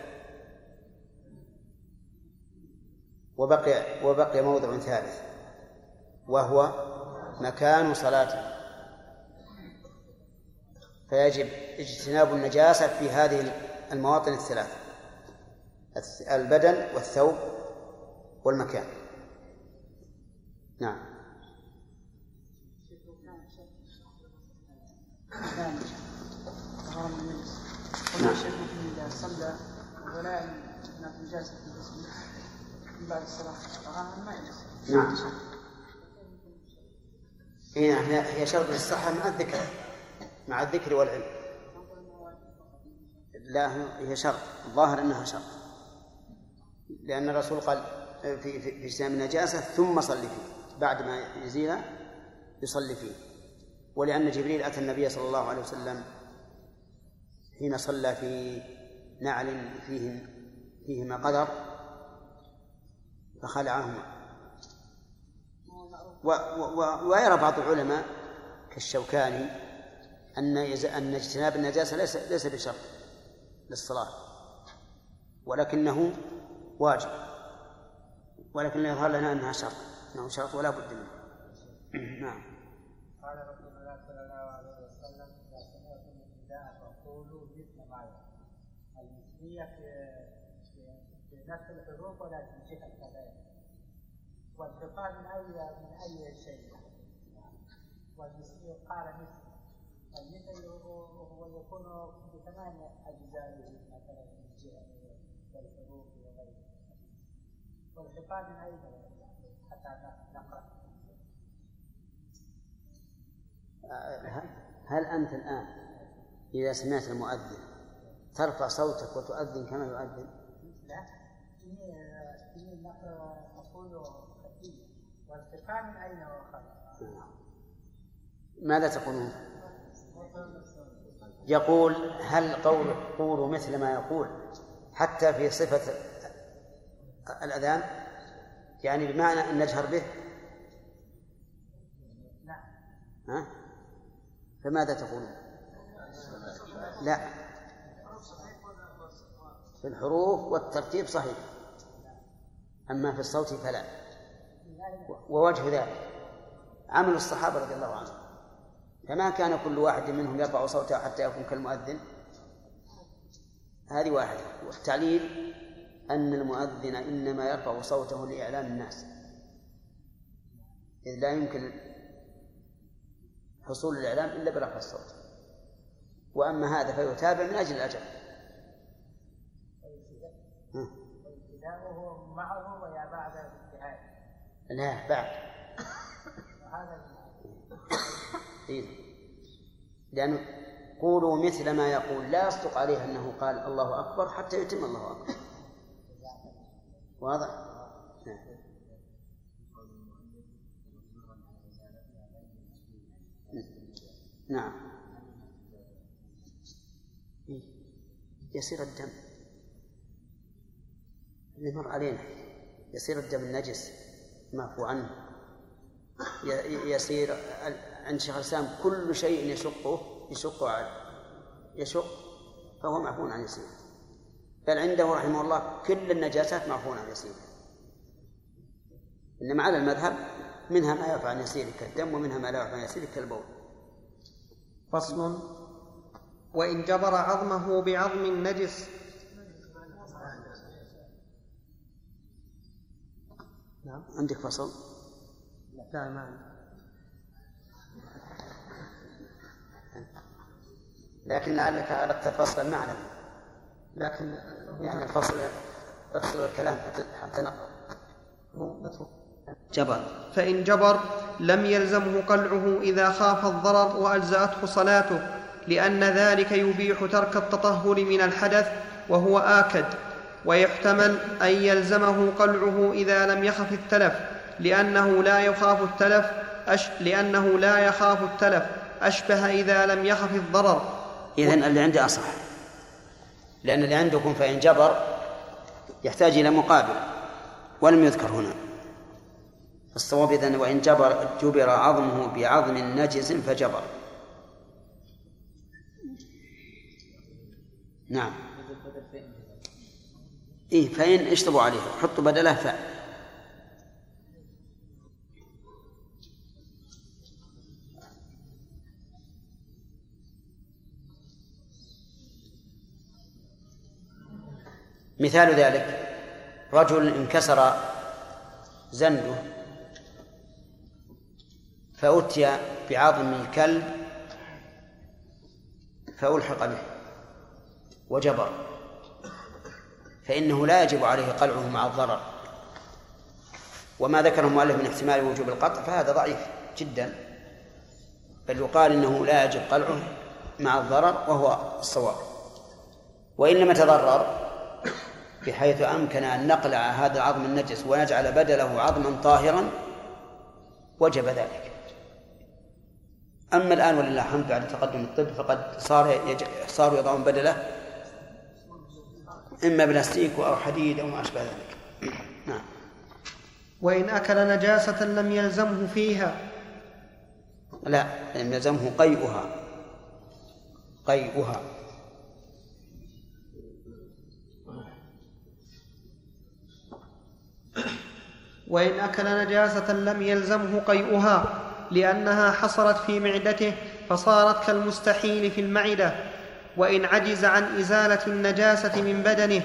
وبقي وبقي موضع ثالث وهو مكان صلاته. فيجب اجتناب النجاسة في هذه المواطن الثلاثة البدن والثوب والمكان. نعم. نعم. صلى ولا نجاسة في جسمه من بعد الصلاة. ما نعم. هي هي شرط الصحة مع الذكر مع الذكر والعلم. لا هي شرط. الظاهر إنها شرط. لأن الرسول قال في في, في اجتناب النجاسة ثم صلي فيه. بعد ما يزيل يصلي فيه. ولأن جبريل أتى النبي صلى الله عليه وسلم حين صلى في نعل فيه فيهما قدر فخلعهما. و و ويرى بعض العلماء كالشوكاني أن أن اجتناب النجاسة ليس ليس بشرط للصلاة ولكنه واجب ولكن يظهر لنا أنها شرط أنه شرط ولا بد منه. نعم. قال المثليه في في نفس الحروف ولكن شكل كذلك والخطاب من اي من اي شيء والمثل قال مثل المثل هو يكون بثمان اجزائه مثلا من جهه والحروف وغيره والخطاب من اي حتى نقرأ. هل أنت الآن إذا سمعت المؤذن ترفع صوتك وتؤذن كما يؤذن؟ لا إني أقول والثقة من أين وخلق ماذا تقولون؟ يقول هل قول قولوا مثل ما يقول حتى في صفة الأذان يعني بمعنى أن نجهر به نعم ها؟ فماذا تقولون؟ لا في الحروف والترتيب صحيح. أما في الصوت فلا. ووجه ذلك. عمل الصحابة رضي الله عنهم. فما كان كل واحد منهم يرفع صوته حتى يكون كالمؤذن؟ هذه واحدة. والتعليل أن المؤذن إنما يرفع صوته لإعلام الناس. إذ لا يمكن حصول الإعلام إلا برفع الصوت. وأما هذا فيتابع من أجل الأجل ابتداؤه معه ويا بعد الانتهاء لا بعد وهذا إيه. لأنه قولوا مثل ما يقول لا يصدق عليه أنه قال الله أكبر حتى يتم الله أكبر واضح؟ نعم. نعم إيه. يصير الدم اللي مر علينا. يصير الدم النجس معفو عنه. يصير عند شيخ الإسلام كل شيء يشقه يشق عليه يشق فهو معفو عن يسير. بل عنده رحمه الله كل النجاسات معفو عن يسير. إنما على المذهب منها ما يعفى عن يسير كالدم ومنها ما لا يعفى عن يسير كالبول. فصل. وإن جبر عظمه بعظم النجس نعم. عندك فصل؟ لا ما عندي. لكن لعلك أردت الفصل معنا لكن يعني الفصل اقصد الكلام حتى حتى نقرأ. جبر. فإن جبر لم يلزمه قلعه إذا خاف الضرر وأجزأته صلاته لأن ذلك يبيح ترك التطهر من الحدث وهو آكد. ويحتمل أن يلزمه قلعه إذا لم يخف التلف لأنه لا يخاف التلف أش لأنه لا يخاف التلف أشبه إذا لم يخف الضرر. إذن اللي عندي أصح. لأن اللي عندكم فإن جبر يحتاج إلى مقابل ولم يذكر هنا. الصواب إذن وإن جبر جبر عظمه بعظم نجس فجبر. نعم. إيه فإن اشطبوا عليه حطوا بدله فاء. مثال ذلك. رجل انكسر زنده فأتي بعظم الكلب فألحق به وجبر. فإنه لا يجب عليه قلعه مع الضرر. وما ذكره المؤلف من احتمال وجوب القطع فهذا ضعيف جدا. بل يقال إنه لا يجب قلعه مع الضرر وهو الصواب. وإن لم يتضرر بحيث أمكن أن نقلع هذا العظم النجس ونجعل بدله عظما طاهرا وجب ذلك. أما الآن ولله الحمد بعد تقدم الطب فقد صار يج... صاروا يضعون بدله إما بلاستيك أو حديد أو ما أشبه ذلك. نعم. وإن أكل نجاسة لم يلزمه فيها. لا لم يلزمه قيئها. قيئها. وإن أكل نجاسة لم يلزمه قيئها لأنها حصلت في معدته فصارت كالمستحيل في المعدة. وإن عجز عن إزالة النجاسة من بدنه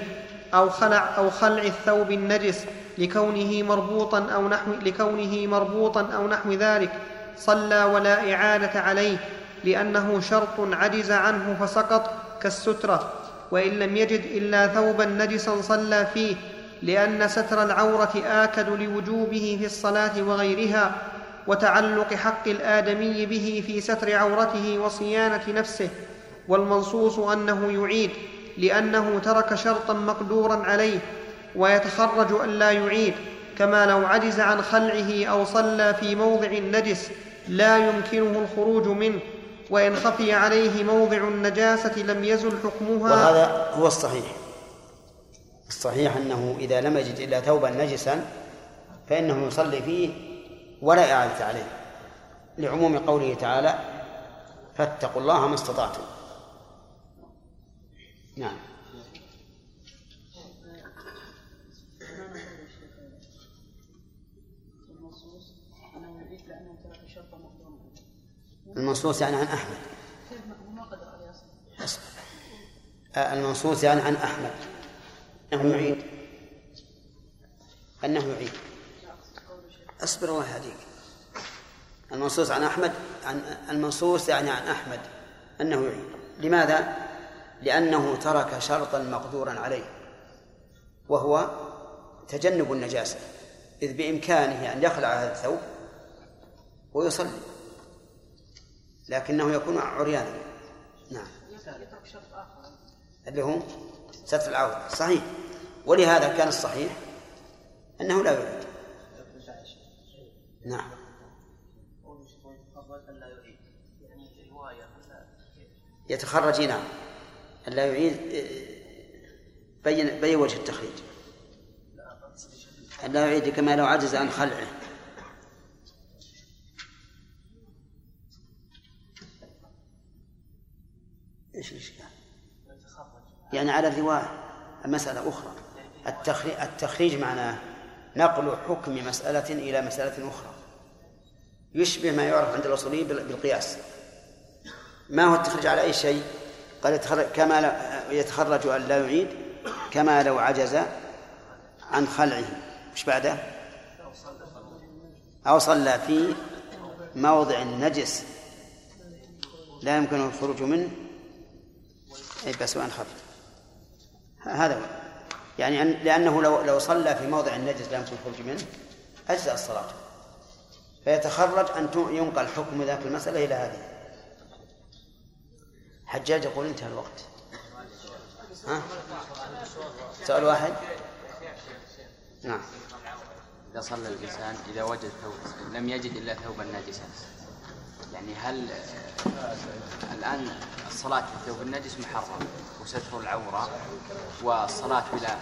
أو خلع أو خلع الثوب النجس لكونه مربوطا أو نحو لكونه مربوطا أو نحو ذلك صلى ولا إعادة عليه لأنه شرط عجز عنه فسقط كالسترة وإن لم يجد إلا ثوبا نجسا صلى فيه لأن ستر العورة آكد لوجوبه في الصلاة وغيرها وتعلق حق الآدمي به في ستر عورته وصيانة نفسه. والمنصوص أنه يعيد لأنه ترك شرطا مقدورا عليه ويتخرج أن لا يعيد كما لو عجز عن خلعه أو صلى في موضع نجس لا يمكنه الخروج منه وإن خفي عليه موضع النجاسة لم يزل حكمها. وهذا هو الصحيح. الصحيح أنه إذا لم يجد إلا ثوبا نجسا فإنه يصلي فيه ولا إعادة عليه. لعموم قوله تعالى فاتقوا الله ما استطعتم. نعم. المنصوص يعني عن أحمد. المنصوص يعني عن أحمد. أنه يعيد أنه يعيد أصبر الله يهديك. المنصوص عن أحمد عن المنصوص يعني عن أحمد. أنه يعيد لماذا؟ لأنه ترك شرطا مقدورا عليه وهو تجنب النجاسة إذ بإمكانه أن يخلع هذا الثوب ويصلي لكنه يكون عريانا. نعم. اللي هو ستر العورة صحيح. ولهذا كان الصحيح أنه لا يعيد نعم. يتخرج نعم لا يعيد بين بين وجه التخريج. لا يعيد كما لو عجز عن خلعه. إيش الإشكال؟ يعني على الرواية مسألة أخرى. التخريج معناه نقل حكم مسألة إلى مسألة أخرى. يشبه ما يعرف عند الأصوليين بالقياس. ما هو التخريج على أي شيء؟ قال يتخرج كما يتخرج أن لا يعيد كما لو عجز عن خلعه. مش بعده؟ أو صلى في موضع نجس لا يمكنه الخروج منه. أي بس وأن خفي هذا هو. يعني أن لأنه لو لو صلى في موضع النجس لا يمكن الخروج منه أجزأ الصلاة. فيتخرج أن ينقل حكم ذاك المسألة إلى هذه. حجاج يقول انتهى الوقت. ها؟ سؤال واحد. نعم. إذا صلى الإنسان إذا وجد ثوب لم يجد إلا ثوبا ناجسا. يعني هل الآن الصلاة في الثوب النجس محرم وستر العورة والصلاة بلا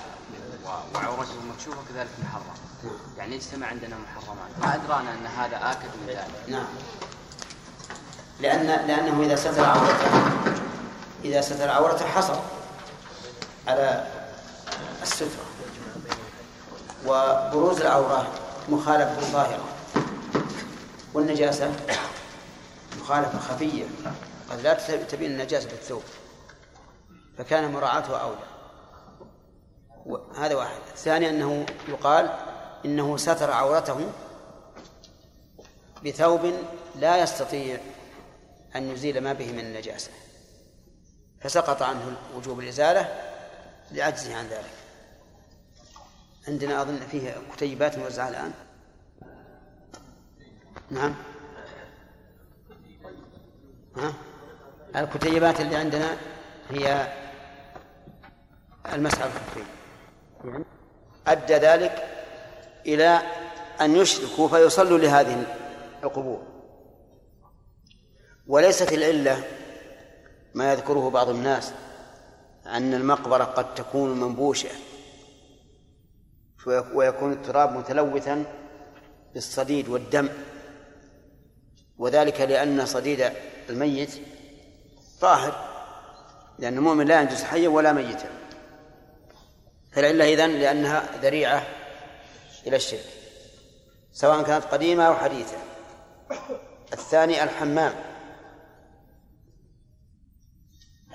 وعورته مكشوفة كذلك محرم؟ يعني اجتمع عندنا محرمات. ما أدرانا أن هذا آكد من ذلك. نعم. لأن لأنه إذا ستر عورته إذا ستر عورته حصل على السترة وبروز العورة مخالفة ظاهرة. والنجاسة مخالفة خفية. قد لا تبين النجاسة في الثوب. فكان مراعاته أولى. هذا واحد. الثاني أنه يقال إنه ستر عورته بثوب لا يستطيع أن يزيل ما به من النجاسة. فسقط عنه وجوب الإزالة لعجزه عن ذلك. عندنا أظن فيه كتيبات موزعة الآن. نعم. ها؟ الكتيبات اللي عندنا هي المسح على الخفين يعني أدى ذلك إلى أن يشركوا فيصلوا لهذه القبور. وليست العلة ما يذكره بعض الناس أن المقبرة قد تكون منبوشة ويكون التراب متلوثا بالصديد والدم وذلك لأن صديد الميت طاهر لأن المؤمن لا ينجس حيا ولا ميتا. فالعلة إذن لأنها ذريعة إلى الشرك سواء كانت قديمة أو حديثة. الثاني الحمام.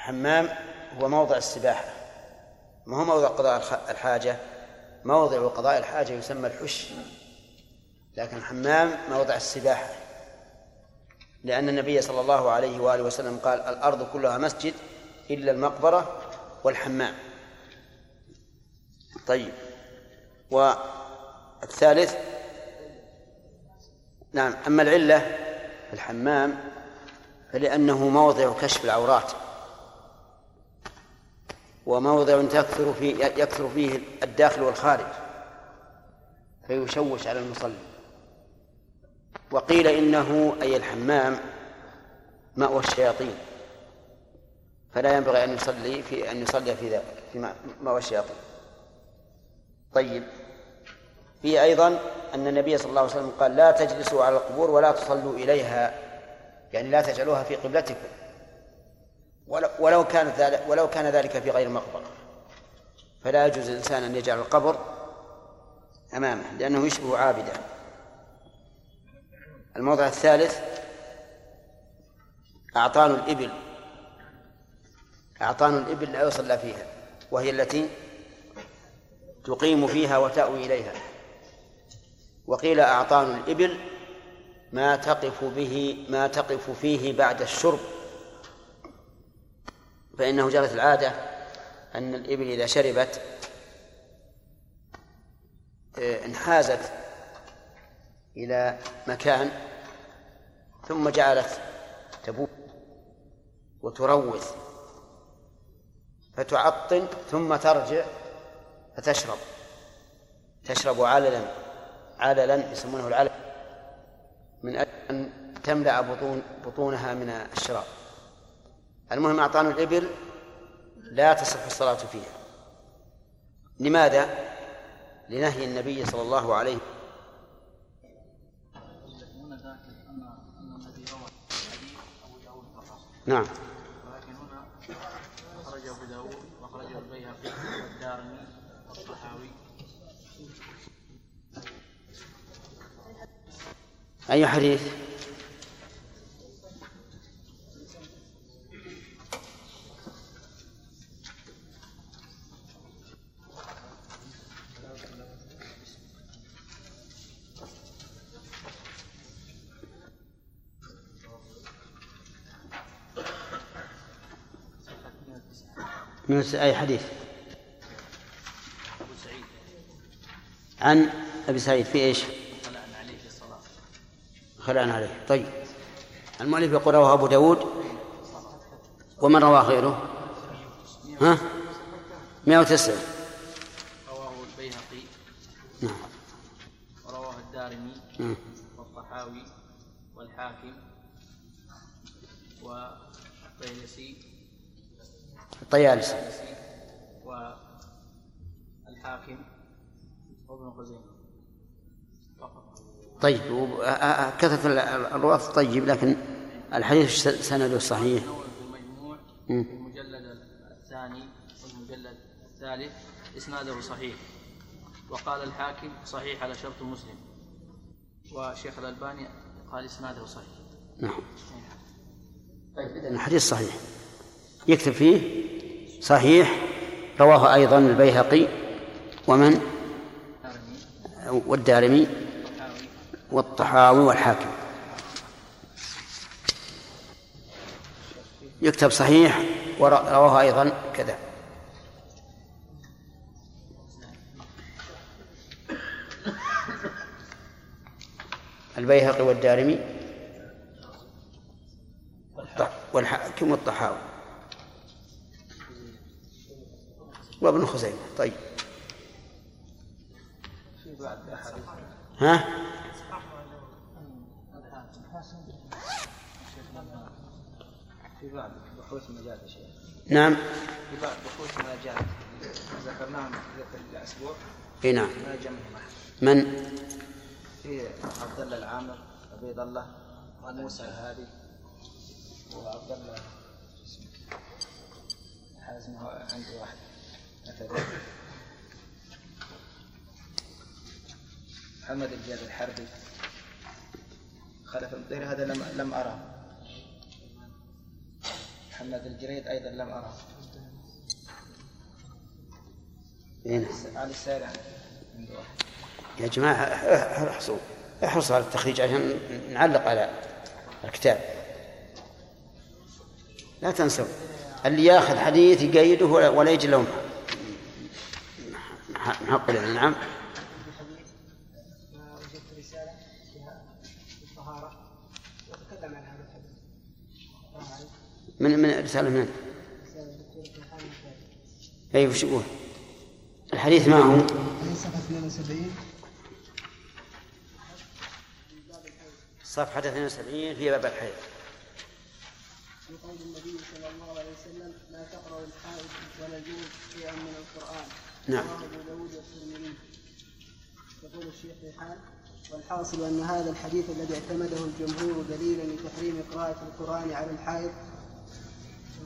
الحمام هو موضع السباحة. ما هو موضع قضاء الحاجة؟ موضع قضاء الحاجة يسمى الحش. لكن الحمام موضع السباحة. لأن النبي صلى الله عليه وآله وسلم قال الأرض كلها مسجد إلا المقبرة والحمام. طيب. والثالث؟ نعم. أما العلة الحمام فلأنه موضع كشف العورات. وموضع تكثر فيه يكثر فيه الداخل والخارج فيشوش على المصلي. وقيل إنه أي الحمام مأوى الشياطين. فلا ينبغي أن يصلي في أن يصلي في ذلك في مأوى الشياطين. طيب. في أيضا أن النبي صلى الله عليه وسلم قال لا تجلسوا على القبور ولا تصلوا إليها يعني لا تجعلوها في قبلتكم. ولو كانت ذلك ولو كان ذلك في غير مقبرة. فلا يجوز للإنسان أن يجعل القبر أمامه لأنه يشبه عابدا. الموضع الثالث أعطان الإبل. أعطان الإبل لا يصلى فيها وهي التي تقيم فيها وتأوي إليها. وقيل أعطان الإبل ما تقف به ما تقف فيه بعد الشرب. فإنه جرت العادة أن الإبل إذا شربت آه، انحازت إلى مكان ثم جعلت تبوك وتروث فتعطن ثم ترجع فتشرب. تشرب عللا عللا يسمونه العلل من أجل أن تملأ بطون بطونها من الشراب. المهم أعطان الإبل لا تصح الصلاة فيها لماذا؟ لنهي النبي صلى الله عليه نعم ولكن هنا أخرجه أبو داود وأخرجه البيهقي والدارمي والطحاوي أي حديث؟ من أي حديث؟ عن أبي سعيد في إيش؟ خلعنا عليه. طيب. المؤلف يقول رواه أبو داود. ومن رواه غيره؟ ها؟ 109 رواه البيهقي. نعم. ورواه الدارمي. والطحاوي. والحاكم. والطيلسي الطيالسي والحاكم وابن خزيمة. طيب كثرة الرواة طيب لكن الحديث سنده صحيح. المجموع المجلد الثاني والمجلد الثالث إسناده صحيح. وقال الحاكم صحيح على شرط مسلم. وشيخ الألباني قال إسناده صحيح. نعم. طيب الحديث صحيح. يكتب فيه صحيح. رواه أيضا البيهقي. ومن؟ والدارمي. والطحاوي والحاكم. يكتب صحيح. ورواه أيضا كذا. البيهقي والدارمي. والحاكم والطحاوي. وابن خزيمة. طيب. ها؟ في بعض بحوث يا شيخ نعم. في بعض بحوث ما جاءت ذكرناهم في الأسبوع إي نعم. ما من؟ في عبد الله العامر عبيد الله موسى الهادي وعبد الله حازم هو عندي واحد محمد الجاد الحربي. خلف المطير هذا لم لم أراه محمد الجريد أيضا لم أراه نعم. عنده واحد يا جماعة احرصوا احرصوا على التخريج؟ عشان نعلق على الكتاب. لا تنسوا. اللي ياخذ حديث يقيده ولا يجي لهم محق نعم ما وجدت رسالة فيها في الطهارة وتكلم عن هذا الحديث. السلام عليكم. من من رسالة من رسالة الله. اي وش يقول الحديث ما هو صفحة 72 صفحة 72 في باب الحيض في قول النبي صلى الله عليه وسلم لا تقرأ الحائض ولا الجنوب شيئا من القرآن. نعم. يقول الشيخ ريحان والحاصل أن هذا الحديث الذي اعتمده الجمهور دليلا لتحريم قراءة القرآن على الحائض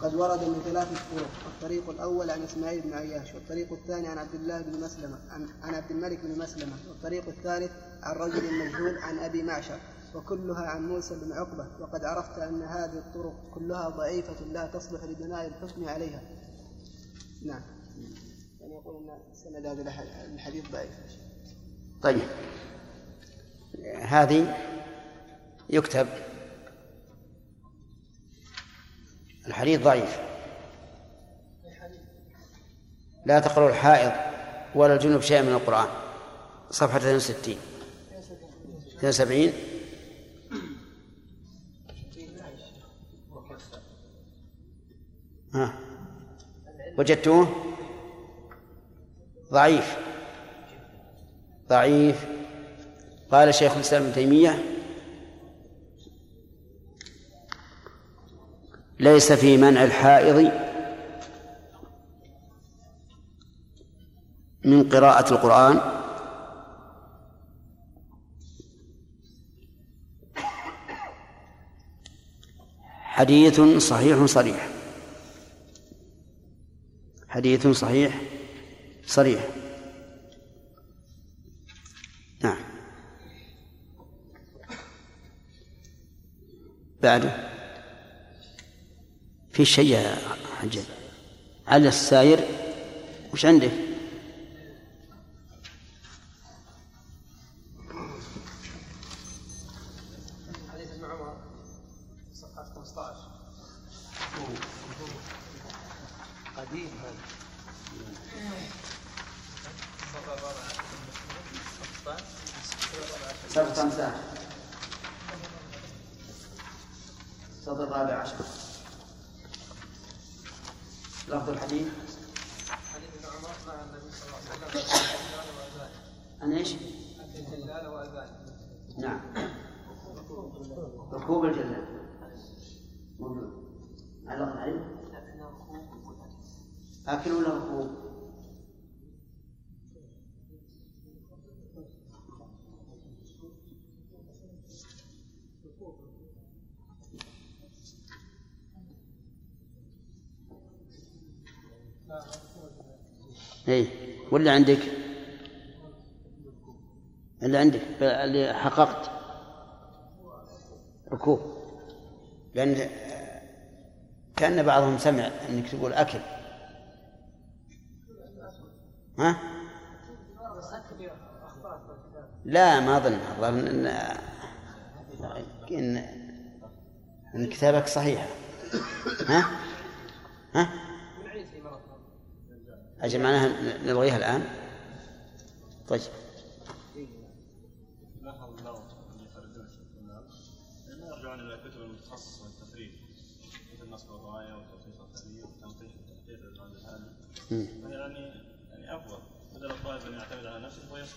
قد ورد من ثلاثة طرق، الطريق الأول عن إسماعيل بن عياش، والطريق الثاني عن عبد الله بن مسلمة، عن, عن عبد الملك بن مسلمة، والطريق الثالث عن رجل مجهول عن أبي معشر، وكلها عن موسى بن عقبة، وقد عرفت أن هذه الطرق كلها ضعيفة لا تصلح لبناء الحكم عليها. نعم. يقول أن سند هذا الح- الحديث ضعيف. طيب. هذه يكتب. الحديث ضعيف. لا تقرأ الحائض ولا الجنوب شيئا من القرآن. صفحة 62 72 ها. وجدتوه؟ ضعيف. ضعيف. قال شيخ الإسلام ابن تيمية ليس في منع الحائض من قراءة القرآن. حديث صحيح صريح. حديث صحيح صريح. نعم. بعده في شيء يا حجاج على الساير وش عندك؟ حققت. ركوب. لأن كأن بعضهم سمع أنك تقول أكل. ها؟ لا ما أظن. الظاهر إن إن إن كتابك صحيحة ها؟ ها؟ أجل معناها نلغيها الآن. طيب.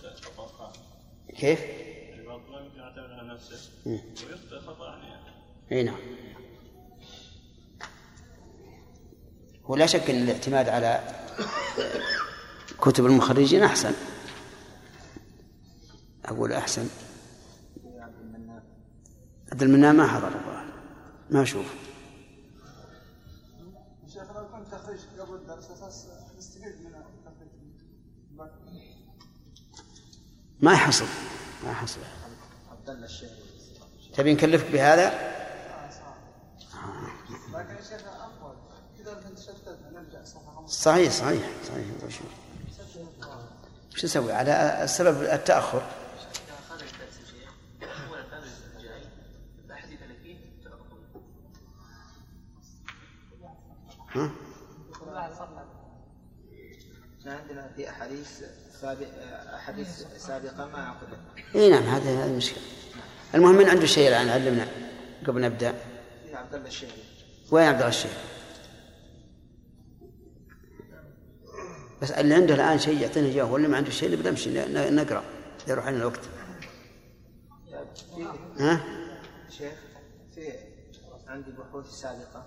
نفسه كيف؟ يمكن يعتمد على نفسه. ويخطئ خطأ يعني. إي نعم. ولا شك إن الاعتماد على كتب المخرجين أحسن. أقول أحسن. عبد المنان ما حضر الظاهر ما أشوف. شيخ لو كنت تخريج قبل الدرس أساس ما يحصل ما يحصل تبي نكلفك بهذا؟ لكن يا شيخ افضل كذا نتشتت نرجع صفحه 15 صحيح. صحيح صحيح شو نسوي؟ على فيه تعرفون ها؟ إحنا عندنا في أحاديث سابق أحاديث سابقة ما عقدت اي نعم هذا هذا المشكلة المهم من عنده شيء الآن علمنا قبل نبدأ. في عبد الله الشهري. وين عبد الله الشيخ؟ بس اللي عنده الآن شيء يعطينا إياه واللي ما عنده شيء نبدا نمشي ن- نقرأ يروح علينا الوقت. ها؟ شيخ في عندي بحوث سابقة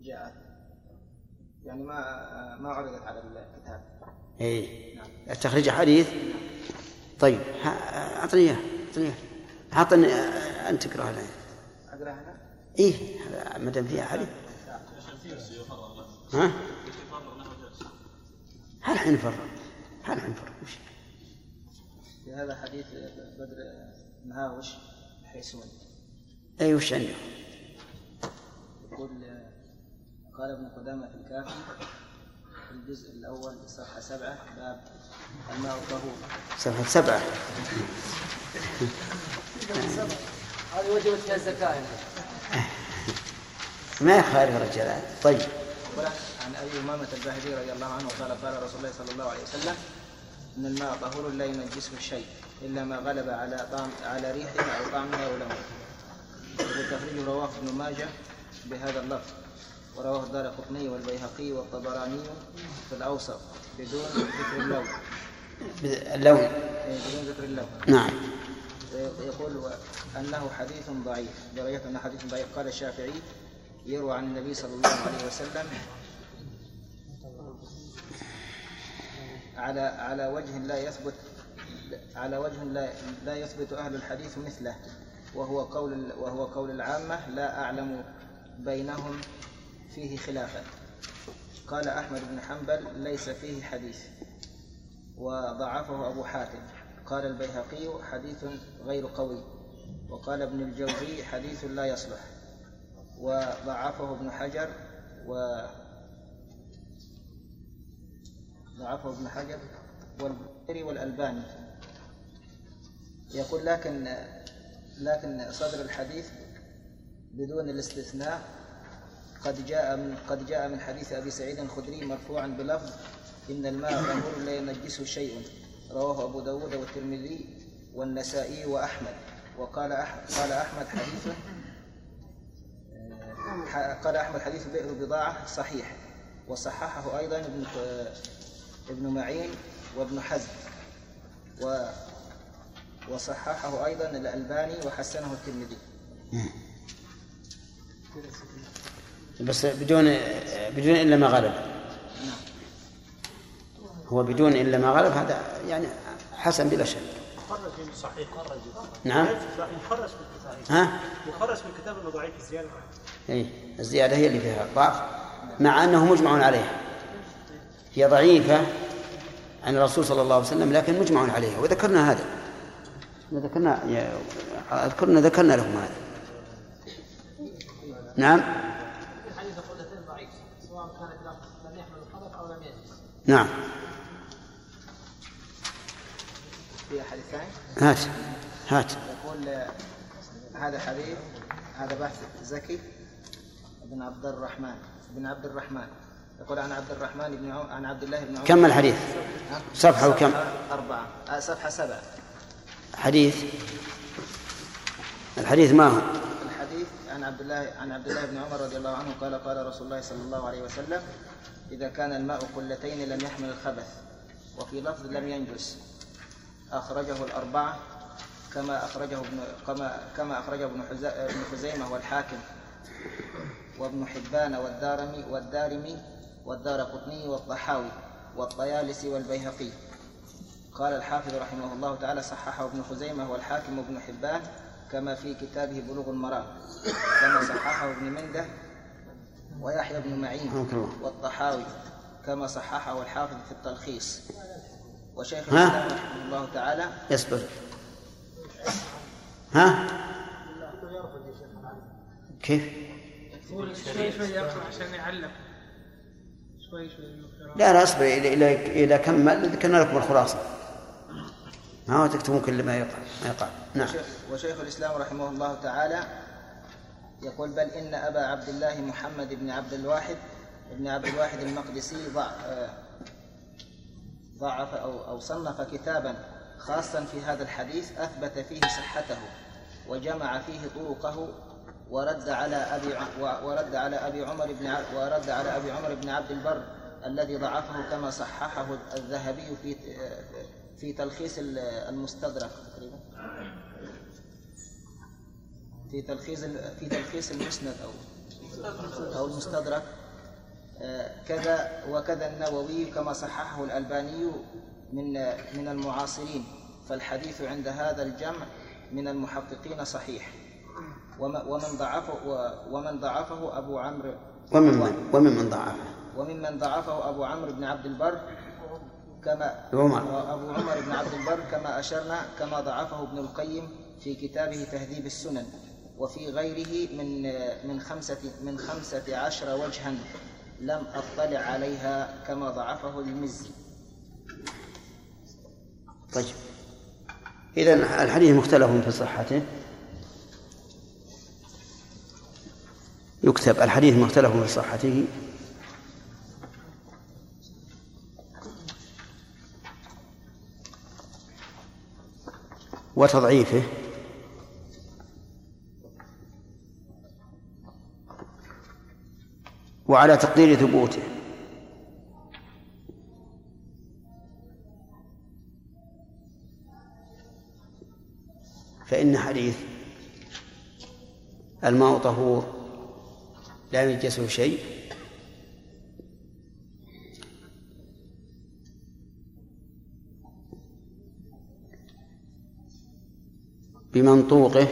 جاءت. يعني ما ما عرضت على الكتاب. اي تخريج حديث؟ طيب أعطني إياه أعطني إياه. أعطني آه، أنت تقراها الان أقرأ أنا إيه ما دام فيها حديث. ها؟ هل حنفرق هل حنفرق وش؟ في هذا حديث بدر مهاوش حيسون اي وش عنده؟ يقول قال ابن قدامة في الكافي في الجزء الأول صفحة سبعة باب الماء طهور صفحة سبعة. هذه وجبت فيها الزكاة ما يخالف الرجال طيب. عن أبي أمامة الباهلي رضي الله عنه قال قال رسول الله صلى الله عليه وسلم إن الماء طهور لا ينجسه شيء إلا ما غلب على طعم على ريحه أو طعمها أو لونه والتخريج رواه ابن ماجه بهذا اللفظ. ورواه الدار قطني والبيهقي والطبراني في الأوسط بدون ذكر اللون اللون إيه، بدون ذكر اللون نعم. يقول أنه حديث ضعيف درجة أنه حديث ضعيف. قال الشافعي يروى عن النبي صلى الله عليه وسلم على على وجه لا يثبت على وجه لا لا يثبت أهل الحديث مثله وهو قول وهو قول العامة لا أعلم بينهم فيه خلافا. قال أحمد بن حنبل ليس فيه حديث وضعفه أبو حاتم. قال البيهقي حديث غير قوي وقال ابن الجوزي حديث لا يصلح. وضعفه ابن حجر و ضعفه ابن حجر والبخاري والألباني. يقول لكن لكن صدر الحديث بدون الاستثناء قد جاء من قد جاء من حديث أبي سعيد الخدري مرفوعا بلفظ إن الماء طهور لا ينجسه شيء. رواه أبو داود والترمذي والنسائي وأحمد. وقال أح قال أحمد حديث آه، قال أحمد حديث بئر بضاعة صحيح. وصححه أيضا ابن ابن معين وابن حزم. و وصححه أيضا الألباني وحسنه الترمذي. بس بدون بدون إلا ما غلب. هو بدون إلا ما غلب هذا يعني حسن بلا شك. من صحيح نعم. مخرج في ها؟ مخرج في الكتاب انه ضعيف الزيادة. اي الزيادة هي اللي فيها. ضعف. مع انه مجمع عليها هي ضعيفة عن الرسول صلى الله عليه وسلم لكن مجمع عليها. وذكرنا هذا. ذكرنا اذكرنا ذكرنا لهم هذا. نعم الحديث قلتين ضعيف سواء كانت لم يحمل الخبر أو لم يجلس نعم. في حديث ثاني هات هات. يقول هذا حديث هذا بحث زكي بن عبد الرحمن بن عبد الرحمن. يقول عن عبد الرحمن بن عم... عن عبد الله بن عمر كم الحديث؟ صفحة وكم؟ أربعة. آه صفحة سبعة. حديث. الحديث ما هو؟ الحديث عن عبد الله عن عبد الله بن عمر رضي الله عنه قال قال رسول الله صلى الله عليه وسلم إذا كان الماء قلتين لم يحمل الخبث وفي لفظ لم ينجس. أخرجه الأربعة كما أخرجه ابن كما كما أخرجه ابن خزيمة والحاكم وابن حبان والدارمي والدارمي والدار قطني والطحاوي والطيالسي والبيهقي. قال الحافظ رحمه الله تعالى صححه ابن خزيمة والحاكم وابن حبان كما في كتابه بلوغ المرام. كما صححه ابن منده ويحيى بن معين الله. والطحاوي كما صححه الحافظ في التلخيص. وشيخ؟ الإسلام رحمه الله تعالى اصبر. ها؟ كيف؟ شوي شوي يقرأ عشان يعلم شوي شوي يقرأ. لا لا اصبر. إذا إذا كمل ذكرنا لكم الخلاصة ما هو تكتبون كل ما يقع ما يقع. نعم. وشيخ, وشيخ الإسلام رحمه الله تعالى يقول بل إن أبا عبد الله محمد بن عبد الواحد بن عبد الواحد المقدسي ضع ضعف أو أو صنف كتابا خاصا في هذا الحديث أثبت فيه صحته وجمع فيه طرقه ورد على أبي ورد على أبي عمر بن ورد على أبي عمر بن عبد البر الذي ضعفه كما صححه الذهبي في في تلخيص ال- المستدرك تقريبا. في تلخيص في تلخيص المسند أو أو المستدرك. آه، كذا وكذا النووي كما صححه الألباني من من المعاصرين. فالحديث عند هذا الجمع من المحققين صحيح. وم- ومن ضعفه ومن ضعفه أبو عمرو وممن وممن ضعفه؟ وممن ضعفه أبو عمرو بن عبد البر كما عمر. أبو عمر بن عبد البر كما أشرنا كما ضعفه ابن القيم في كتابه تهذيب السنن. وفي غيره من من خمسة من خمسة عشر وجها لم أطلع عليها كما ضعفه المزي. طيب. إذا الحديث مختلف في صحته. يكتب الحديث مختلف في صحته. وتضعيفه. وعلى تقدير ثبوته. فإن حديث الماء طهور لا ينجسه شيء. بمنطوقه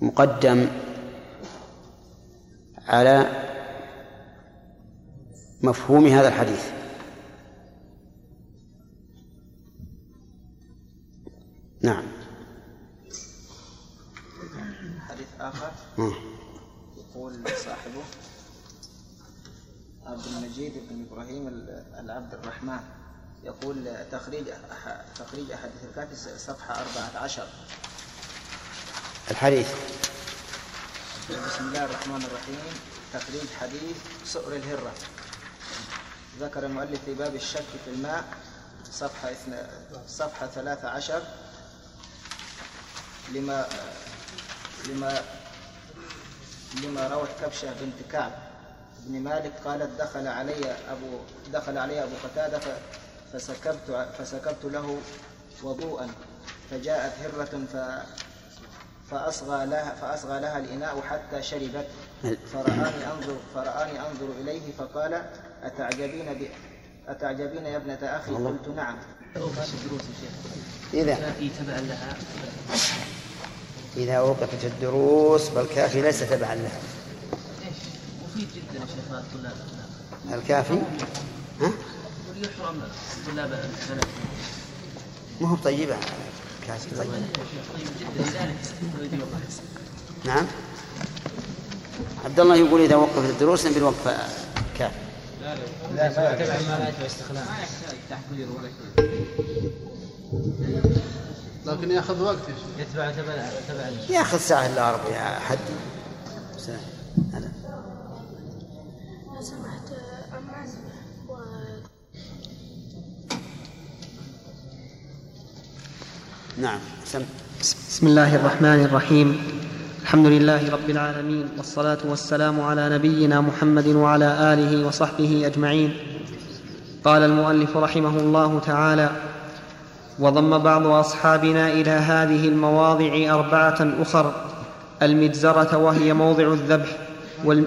مقدم على مفهوم هذا الحديث. نعم. حديث آخر. يقول صاحبه عبد المجيد بن إبراهيم العبد الرحمن. يقول تخريج أح- تخريج أحاديث الكافي صفحة 14 الحديث. بسم الله الرحمن الرحيم. تخريج حديث سؤر الهرة. ذكر المؤلف في باب الشك في الماء صفحة اثنا صفحة ثلاثة عشر لما لما لما روت كبشة بنت كعب بن مالك قالت دخل علي أبو دخل علي أبو قتادة فسكبت فسكبت له وضوءا فجاءت هرة فأصغى لها فأصغى لها الإناء حتى شربت. فرآني أنظر فرآني أنظر إليه فقال أتعجبين ب أتعجبين يا ابنة أخي؟ قلت نعم. إذا في تبع لها. إذا وقفت الدروس فالكافي ليس تبعا لها. مفيد جدا يا شيخ الطلاب الكافي؟ ها؟ ويحرم طلاب البنات ما هو طيبة طيب نعم. عبد الله يقول إذا وقفت الدروس نبي الوقفة كافي لا ما تبع المالات واستخلاف ما يحتاج تحضير ولا شيء لكن يأخذ وقت يتبع تبع تبع يأخذ ساعة إلا ربع يا حد. ساعة. هذا نعم سم. بسم الله الرحمن الرحيم. الحمد لله رب العالمين والصلاة والسلام على نبينا محمد وعلى آله وصحبه أجمعين. قال المؤلف رحمه الله تعالى وضم بعض أصحابنا إلى هذه المواضع أربعة أخر المجزرة وهي موضع الذبح وال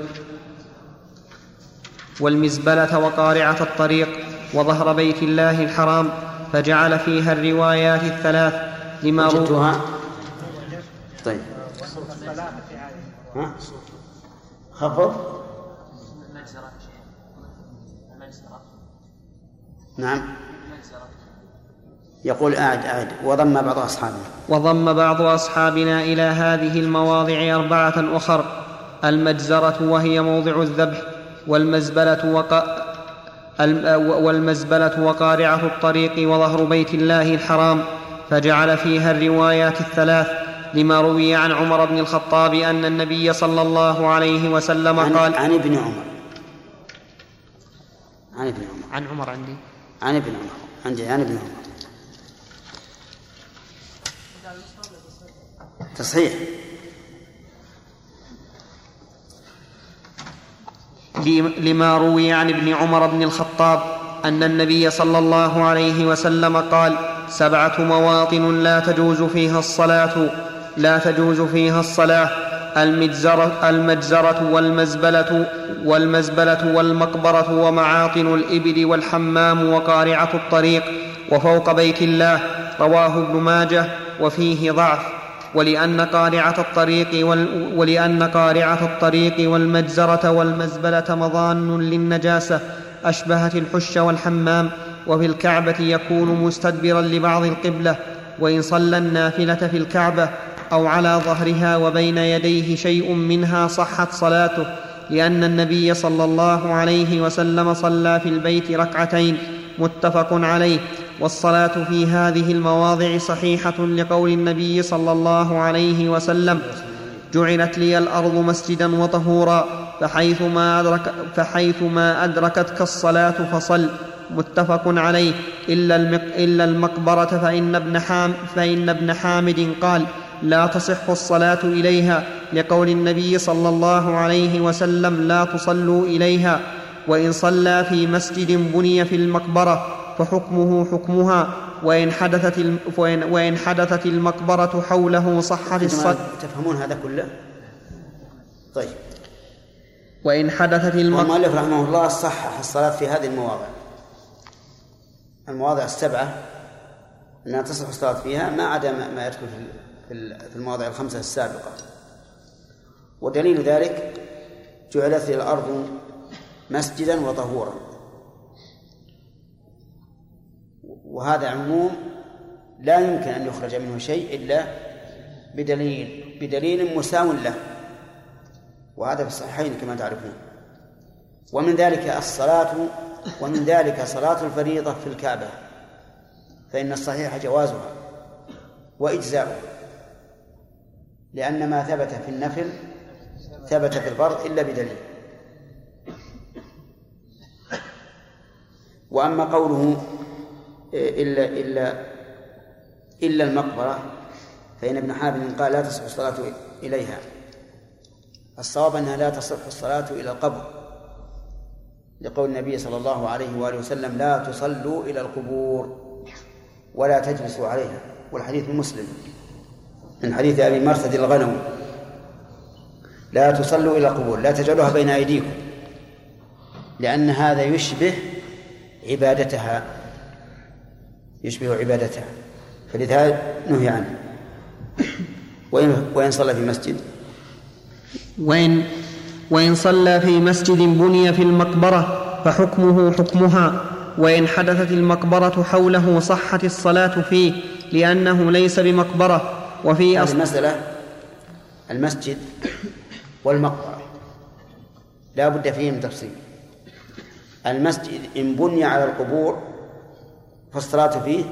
والمزبلة وقارعة الطريق وظهر بيت الله الحرام فجعل فيها الروايات الثلاث لما وجدتها. طيب. ها؟ خفض. نعم. يقول أعد أعد. وضم بعض أصحابنا. وضم بعض أصحابنا إلى هذه المواضع أربعة أخر. المجزرة وهي موضع الذبح والمزبلة وق... والمزبلة وقارعة الطريق وظهر بيت الله الحرام. فجعل فيها الروايات الثلاث لما روي عن عمر بن الخطاب أن النبي صلى الله عليه وسلم عن, قال عن ابن عمر. عن ابن عمر. عن عمر عندي. عن ابن عمر. عندي عن ابن عمر. تصحيح. لما روي عن ابن عمر بن الخطاب أن النبي صلى الله عليه وسلم قال سبعة مواطن لا تجوز فيها الصلاة لا تجوز فيها الصلاة. المجزرة, المجزرة والمزبلة والمزبلة والمقبرة ومعاطن الإبل والحمام وقارعة الطريق وفوق بيت الله رواه ابن ماجه وفيه ضعف. ولأن قارعة الطريق وال ولأن قارعة الطريق والمجزرة والمزبلة مظان للنجاسة أشبهت الحش والحمام. وفي الكعبة يكون مستدبرا لبعض القبلة وإن صلى النافلة في الكعبة أو على ظهرها وبين يديه شيء منها صحت صلاته لأن النبي صلى الله عليه وسلم صلى في البيت ركعتين متفق عليه. والصلاة في هذه المواضع صحيحة لقول النبي صلى الله عليه وسلم جعلت لي الأرض مسجدا وطهورا فحيث ما, أدرك فحيث أدركتك الصلاة فصل متفق عليه. إلا, المق إلا المقبرة فإن ابن, حام فإن ابن حامد قال لا تصح الصلاة إليها لقول النبي صلى الله عليه وسلم لا تصلوا إليها. وإن صلى في مسجد بني في المقبرة فحكمه حكمها. وإن حدثت الم... وإن... وإن حدثت المقبرة حوله صحت الصلاة تفهمون هذا كله؟ طيب. وإن حدثت المقبرة والمؤلف رحمه الله صحح الصلاة في هذه المواضع. المواضع السبعة أنها تصح الصلاة فيها ما عدا ما يدخل في المواضع الخمسة السابقة. ودليل ذلك جعلت الأرض مسجدا وطهورا. وهذا عموم لا يمكن أن يخرج منه شيء إلا بدليل بدليل مساو له. وهذا في الصحيحين كما تعرفون. ومن ذلك الصلاة ومن ذلك صلاة الفريضة في الكعبة فإن الصحيح جوازها وإجزاؤها لأن ما ثبت في النفل ثبت في الفرض إلا بدليل. وأما قوله إلا إلا إلا المقبرة فإن ابن حابب قال لا تصح الصلاة إليها الصواب أنها لا تصح الصلاة إلى القبر. لقول النبي صلى الله عليه وآله وسلم لا تصلوا إلى القبور ولا تجلسوا عليها. والحديث مسلم من حديث أبي مرثد الغنوي. لا تصلوا إلى القبور لا تجعلوها بين أيديكم لأن هذا يشبه عبادتها يشبه عبادتها. فلذلك نهي عنه. وإن وإن صلى في مسجد. وإن وإن صلى في مسجد بني في المقبرة فحكمه حكمها وإن حدثت المقبرة حوله صحت الصلاة فيه لأنه ليس بمقبرة وفي أصل المسألة المسجد والمقبرة. لا بد فيه من تفصيل. المسجد إن بني على القبور فالصلاة فيه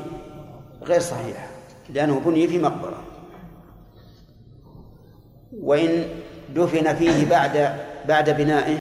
غير صحيحة لأنه بني في مقبرة. وإن دفن فيه بعد بعد بنائه.